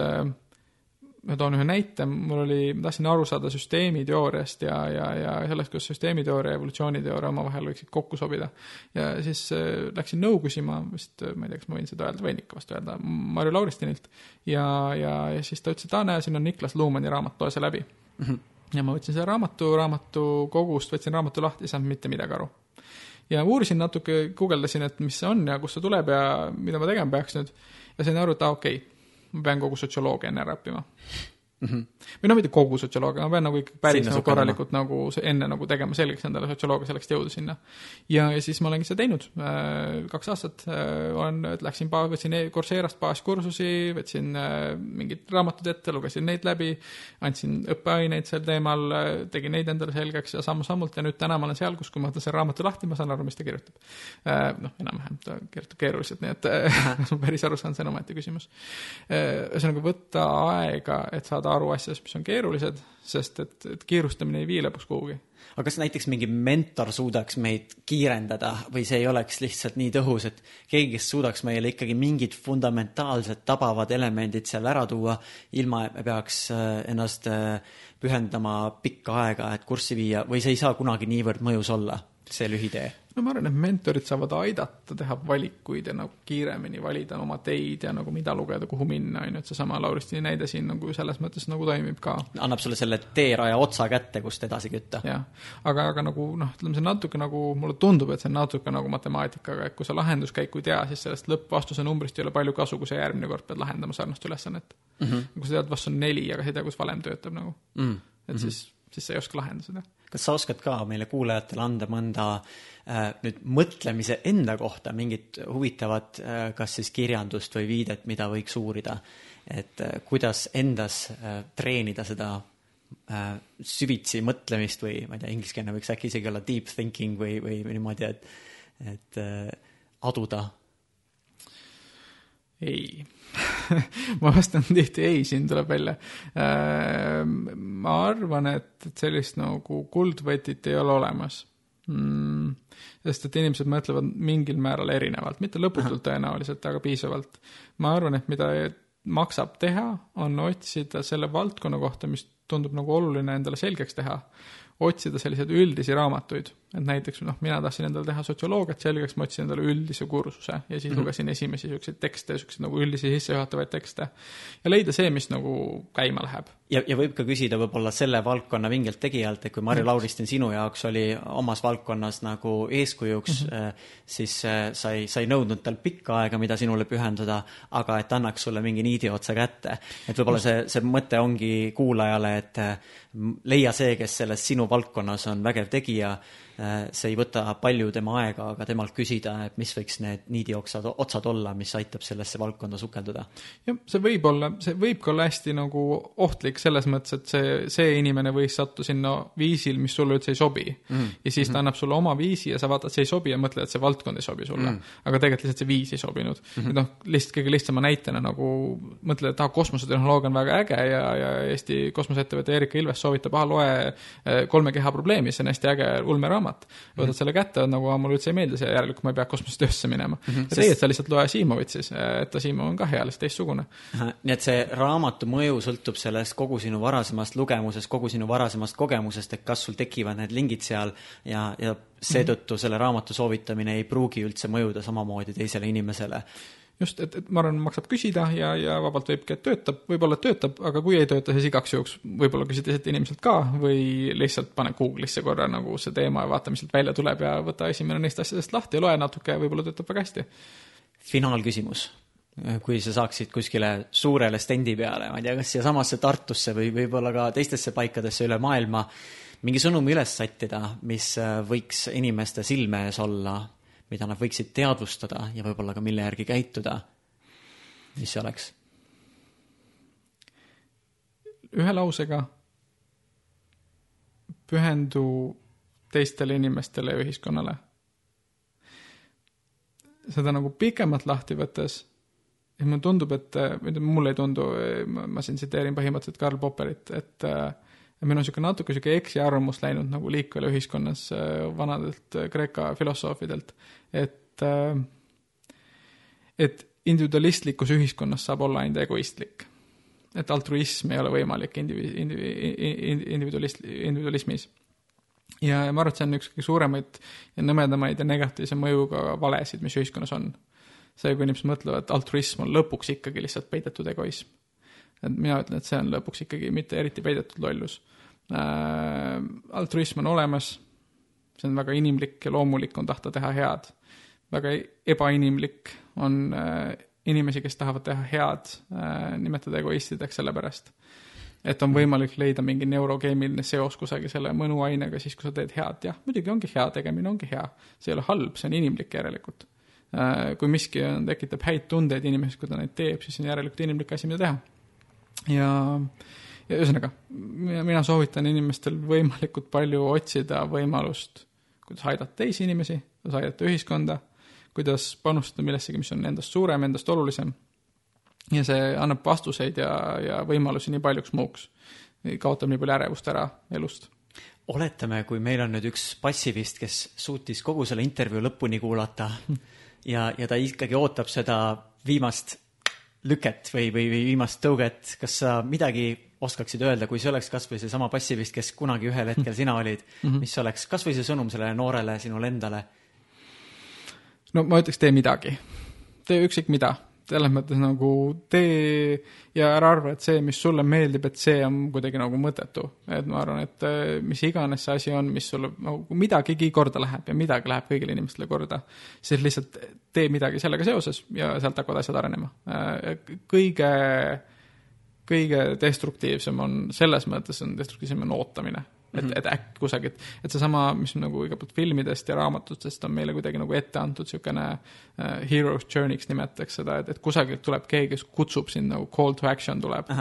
ma toon ühe näite, mul oli, ma tahtsin aru saada süsteemiteooriast ja, ja, ja sellest, kuidas süsteemiteooria ja evolutsiooniteooria omavahel võiksid kokku sobida. ja siis äh, läksin nõu küsima, vist ma ei tea, kas ma võin seda öelda, võin ikka vast öelda, Marju Lauristinilt. ja, ja, ja siis ta ütles, et aa, näe, siin on Niklas Luumani raamat, loe see läbi mm. -hmm. ja ma võtsin selle raamatu, raamatukogust võtsin raamatu lahti, ei saanud mitte midagi aru ja uurisin natuke, guugeldasin, et mis see on ja kust see tuleb ja mida ma tegema peaks nüüd. ja sain aru, et aa, okei okay ma pean kogu sotsioloogia enne ära õppima mm. -hmm. või noh, mitte kogu sotsioloogia, ma pean nagu ikka päris nagu korralikult nagu enne nagu tegema selgeks endale sotsioloogia selleks, et jõuda sinna. ja, ja siis ma olengi seda teinud äh,, kaks aastat äh, olen, läksin, võtsin e-, Courserast baaskursusi, võtsin äh, mingid raamatud ette, lugesin neid läbi, andsin õppeaineid sel teemal tegin neid endale selgeks ja samm-sammult ja nüüd täna ma olen seal, kus kui ma võtan selle raamatu lahti, ma saan aru, mis ta kirjutab noh, enam-vähem, ta kirjutab keeruliselt, nii et ma päris aru saan, see on omaette küsimus ühesõnaga, võtta aega, et saada aru asjadest, mis on keerulised, sest et, et kiirustamine ei vii lõpuks kuhugi. aga kas näiteks mingi mentor suudaks meid kiirendada või see ei oleks lihtsalt nii tõhus, et keegi, kes suudaks meile ikkagi mingid fundamentaalsed tabavad elemendid seal ära tuua, ilma et me peaks äh, ennast äh, pühendama pikka aega, et kurssi viia, või see ei saa kunagi niivõrd mõjus olla, see lühitee? No ma arvan, et mentorid saavad aidata teha valikuid ja nagu kiiremini valida oma teid ja nagu mida lugeda, kuhu minna, on ju, et seesama Lauristini näide siin nagu selles mõttes nagu toimib ka. annab sulle selle teeraja otsa kätte, kust edasi kütta. jah, aga, aga nagu noh, ütleme see natuke nagu, mulle tundub, et see on natuke nagu matemaatikaga, et kui sa lahenduskäiku ei tea, siis sellest lõppvastuse numbrist ei ole palju kasu, kui sa järgmine kord pead lahendama sarnast ülesannet mm. -hmm. kui sa tead, vastus on neli, aga sa ei tea, kuidas valem töötab nagu mm. -hmm. et siis, siis sa ei oska lahendada seda kas sa oskad ka meile kuulajatele anda mõnda äh, nüüd mõtlemise enda kohta mingit huvitavat äh, kas siis kirjandust või viidet, mida võiks uurida, et äh, kuidas endas äh, treenida seda äh, süvitsi mõtlemist või ma ei tea, ingliskeelne võiks äkki isegi olla deep thinking või, või niimoodi, et, et äh, aduda ei ma vastan tihti ei, siin tuleb välja. Ehm, ma arvan, et, et sellist nagu kuldvõtit ei ole olemas mm,. sest et inimesed mõtlevad mingil määral erinevalt, mitte lõputult tõenäoliselt, aga piisavalt. ma arvan, et mida maksab teha, on otsida selle valdkonna kohta, mis tundub nagu oluline endale selgeks teha, otsida selliseid üldisi raamatuid et näiteks noh, mina tahtsin endale teha sotsioloogiat selgeks, ma otsin endale üldise kursuse ja siis mm -hmm. lugesin esimesi niisuguseid tekste, niisuguseid nagu üldisi sissejuhatavaid tekste. ja leida see, mis nagu käima läheb. ja, ja võib ka küsida võib-olla selle valdkonna vingelt tegijalt, et kui Marju Lauristin sinu jaoks oli omas valdkonnas nagu eeskujuks mm, -hmm. siis äh, sa ei, sa ei nõudnud tal pikka aega, mida sinule pühenduda, aga et annaks sulle mingi niidiotsa kätte. et võib-olla see, see mõte ongi kuulajale, et äh, leia see, kes selles sinu valdkonnas on vägev tegija see ei võta palju tema aega, aga temalt küsida, et mis võiks need niidioksad, otsad olla, mis aitab sellesse valdkonda sukelduda. jah, see võib olla, see võib ka olla hästi nagu ohtlik selles mõttes, et see, see inimene võis sattuda sinna viisil, mis sulle üldse ei sobi mm.. ja siis ta -hmm. annab sulle oma viisi ja sa vaatad, see ei sobi ja mõtled, et see valdkond ei sobi sulle mm.. aga tegelikult lihtsalt see viis ei sobinud mm. -hmm. noh, lihtsalt kõige lihtsama näitena nagu mõtled, et ah, kosmosetehnoloogia on väga äge ja, ja Eesti kosmoseettevõte Erika Ilves soovitab, ah, loe eh, kolme keha probleemi, see on hästi äge ulmeraamat, raamat. võtad selle kätte, on nagu, mulle üldse ei meeldi see, järelikult ma ei pea kosmosetöösse minema mm. -hmm, ja tegelikult sa lihtsalt loe Asimovit siis, et Asimov on ka hea, lihtsalt teistsugune. nii et see raamatu mõju sõltub sellest kogu sinu varasemast lugemusest, kogu sinu varasemast kogemusest, et kas sul tekivad need lingid seal ja, ja seetõttu selle raamatu soovitamine ei pruugi üldse mõjuda samamoodi teisele inimesele. Just, et, et ma arvan, maksab küsida ja, ja vabalt võibki, et töötab, võib-olla töötab, aga kui ei tööta, siis igaks juhuks võib-olla küsi teiselt inimeselt ka või lihtsalt pane Google'isse korra nagu see teema ja vaata, mis sealt välja tuleb ja võta esimene neist asjadest lahti loe natuke ja võib-olla töötab väga hästi. finaalküsimus. kui sa saaksid kuskile suurele stendi peale, ma ei tea, kas siiasamasse Tartusse või võib-olla ka teistesse paikadesse üle maailma mingi sõnumi üles sättida, mis võiks inimeste silme ees olla, mida nad võiksid teadvustada ja võib-olla ka mille järgi käituda, mis see oleks? ühe lausega pühendu teistele inimestele ja ühiskonnale. seda nagu pikemalt lahti võttes, mulle tundub, et, mulle ei tundu, ma siin tsiteerin põhimõtteliselt Karl Popperit, et et meil on niisugune natuke niisugune eksiarvamus läinud nagu liikvele ühiskonnas äh, vanadelt äh, Kreeka filosoofidelt, et äh, et individualistlikus ühiskonnas saab olla ainult egoistlik. et altruism ei ole võimalik indivi-, indivi-, individualist-, individualismis. ja, ja ma arvan, et see on üks kõige suuremaid ja nõmedamaid ja negatiivse mõjuga valesid, mis ühiskonnas on. see, kui inimesed mõtlevad, et altruism on lõpuks ikkagi lihtsalt peidetud egoism. et mina ütlen, et see on lõpuks ikkagi mitte eriti peidetud lollus äh,. altruism on olemas, see on väga inimlik ja loomulik on tahta teha head. väga ebainimlik on äh, inimesi, kes tahavad teha head äh,, nimetada egoistideks sellepärast, et on võimalik leida mingi neurokeemiline seos kusagil selle mõnuainega siis, kui sa teed head. jah, muidugi ongi hea tegemine, ongi hea. see ei ole halb, see on inimlik järelikult äh,. kui miski on, tekitab häid tundeid inimeses, kui ta neid teeb, siis see on järelikult inimlik asi, mida teha. ja ja ühesõnaga, mina soovitan inimestel võimalikult palju otsida võimalust, kuidas aidata teisi inimesi, kuidas aidata ühiskonda, kuidas panustada millessegi, mis on endast suurem, endast olulisem. ja see annab vastuseid ja, ja võimalusi nii paljuks muuks. kaotab nii palju ärevust ära elust. oletame, kui meil on nüüd üks passivist, kes suutis kogu selle intervjuu lõpuni kuulata ja, ja ta ikkagi ootab seda viimast lüket või, või, või viimast tõuget, kas sa midagi oskaksid öelda, kui see oleks kasvõi seesama passivist, kes kunagi ühel hetkel sina olid mm, -hmm. mis oleks kasvõi see sõnum sellele noorele sinule endale? no ma ütleks, tee midagi. tee ükskõik mida. selles mõttes nagu tee ja ära arva, et see, mis sulle meeldib, et see on kuidagi nagu mõttetu. et ma arvan, et eh, mis iganes see asi on, mis sulle nagu midagigi korda läheb ja midagi läheb kõigile inimestele korda, siis lihtsalt tee midagi sellega seoses ja sealt hakkavad asjad arenema. Eh, kõige kõige destruktiivsem on, selles mõttes on destruktiivsem on ootamine. et mm, -hmm. et äkki kusagilt, et seesama, mis nagu igalt poolt filmidest ja raamatutest on meile kuidagi nagu ette antud, niisugune uh, hero's journey'ks nimetatakse seda, et, et kusagilt tuleb keegi, kes kutsub sind nagu call to action tuleb.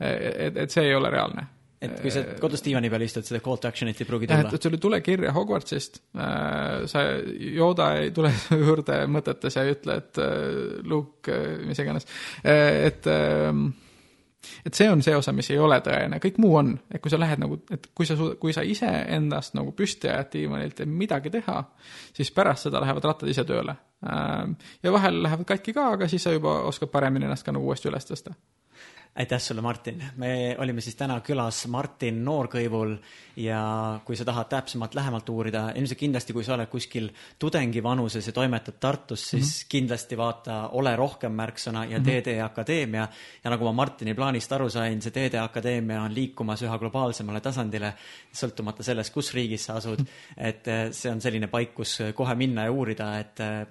et, et see ei ole reaalne et kui sa kodus diivani peal istud, seda call to action'it ei pruugi tulla et, sul ei tule kirja Hogwartsist äh,, sa, Yoda ei tule su juurde mõtetes ja ei ütle, et äh, Luke äh,, mis iganes äh,, et äh, et see on see osa, mis ei ole tõene, kõik muu on, et kui sa lähed nagu, et kui sa, kui sa iseendast nagu püsti ajad diivanilt ja midagi teha, siis pärast seda lähevad rattad ise tööle. ja vahel lähevad katki ka, aga siis sa juba oskad paremini ennast ka nagu uuesti üles tõsta aitäh sulle, Martin. me olime siis täna külas Martin Noorkõivul ja kui sa tahad täpsemalt lähemalt uurida, ilmselt kindlasti, kui sa oled kuskil tudengi vanuses ja toimetad Tartus, siis mm -hmm. kindlasti vaata Ole rohkem märksõna ja -hmm. TD Akadeemia. ja nagu ma Martini plaanist aru sain, see TD Akadeemia on liikumas üha globaalsemale tasandile, sõltumata sellest, kus riigis sa asud. et eh, see on selline paik, kus kohe minna ja uurida, et eh,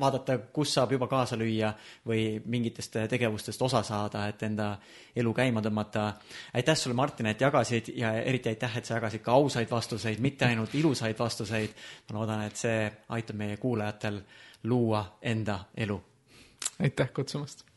vaadata, kus saab juba kaasa lüüa või mingitest tegevustest osa saada, et enda elu käima tõmmata. aitäh sulle, Martin, et jagasid ja eriti aitäh, et sa jagasid ka ausaid vastuseid, mitte ainult ilusaid vastuseid. ma loodan, et see aitab meie kuulajatel luua enda elu. aitäh kutsumast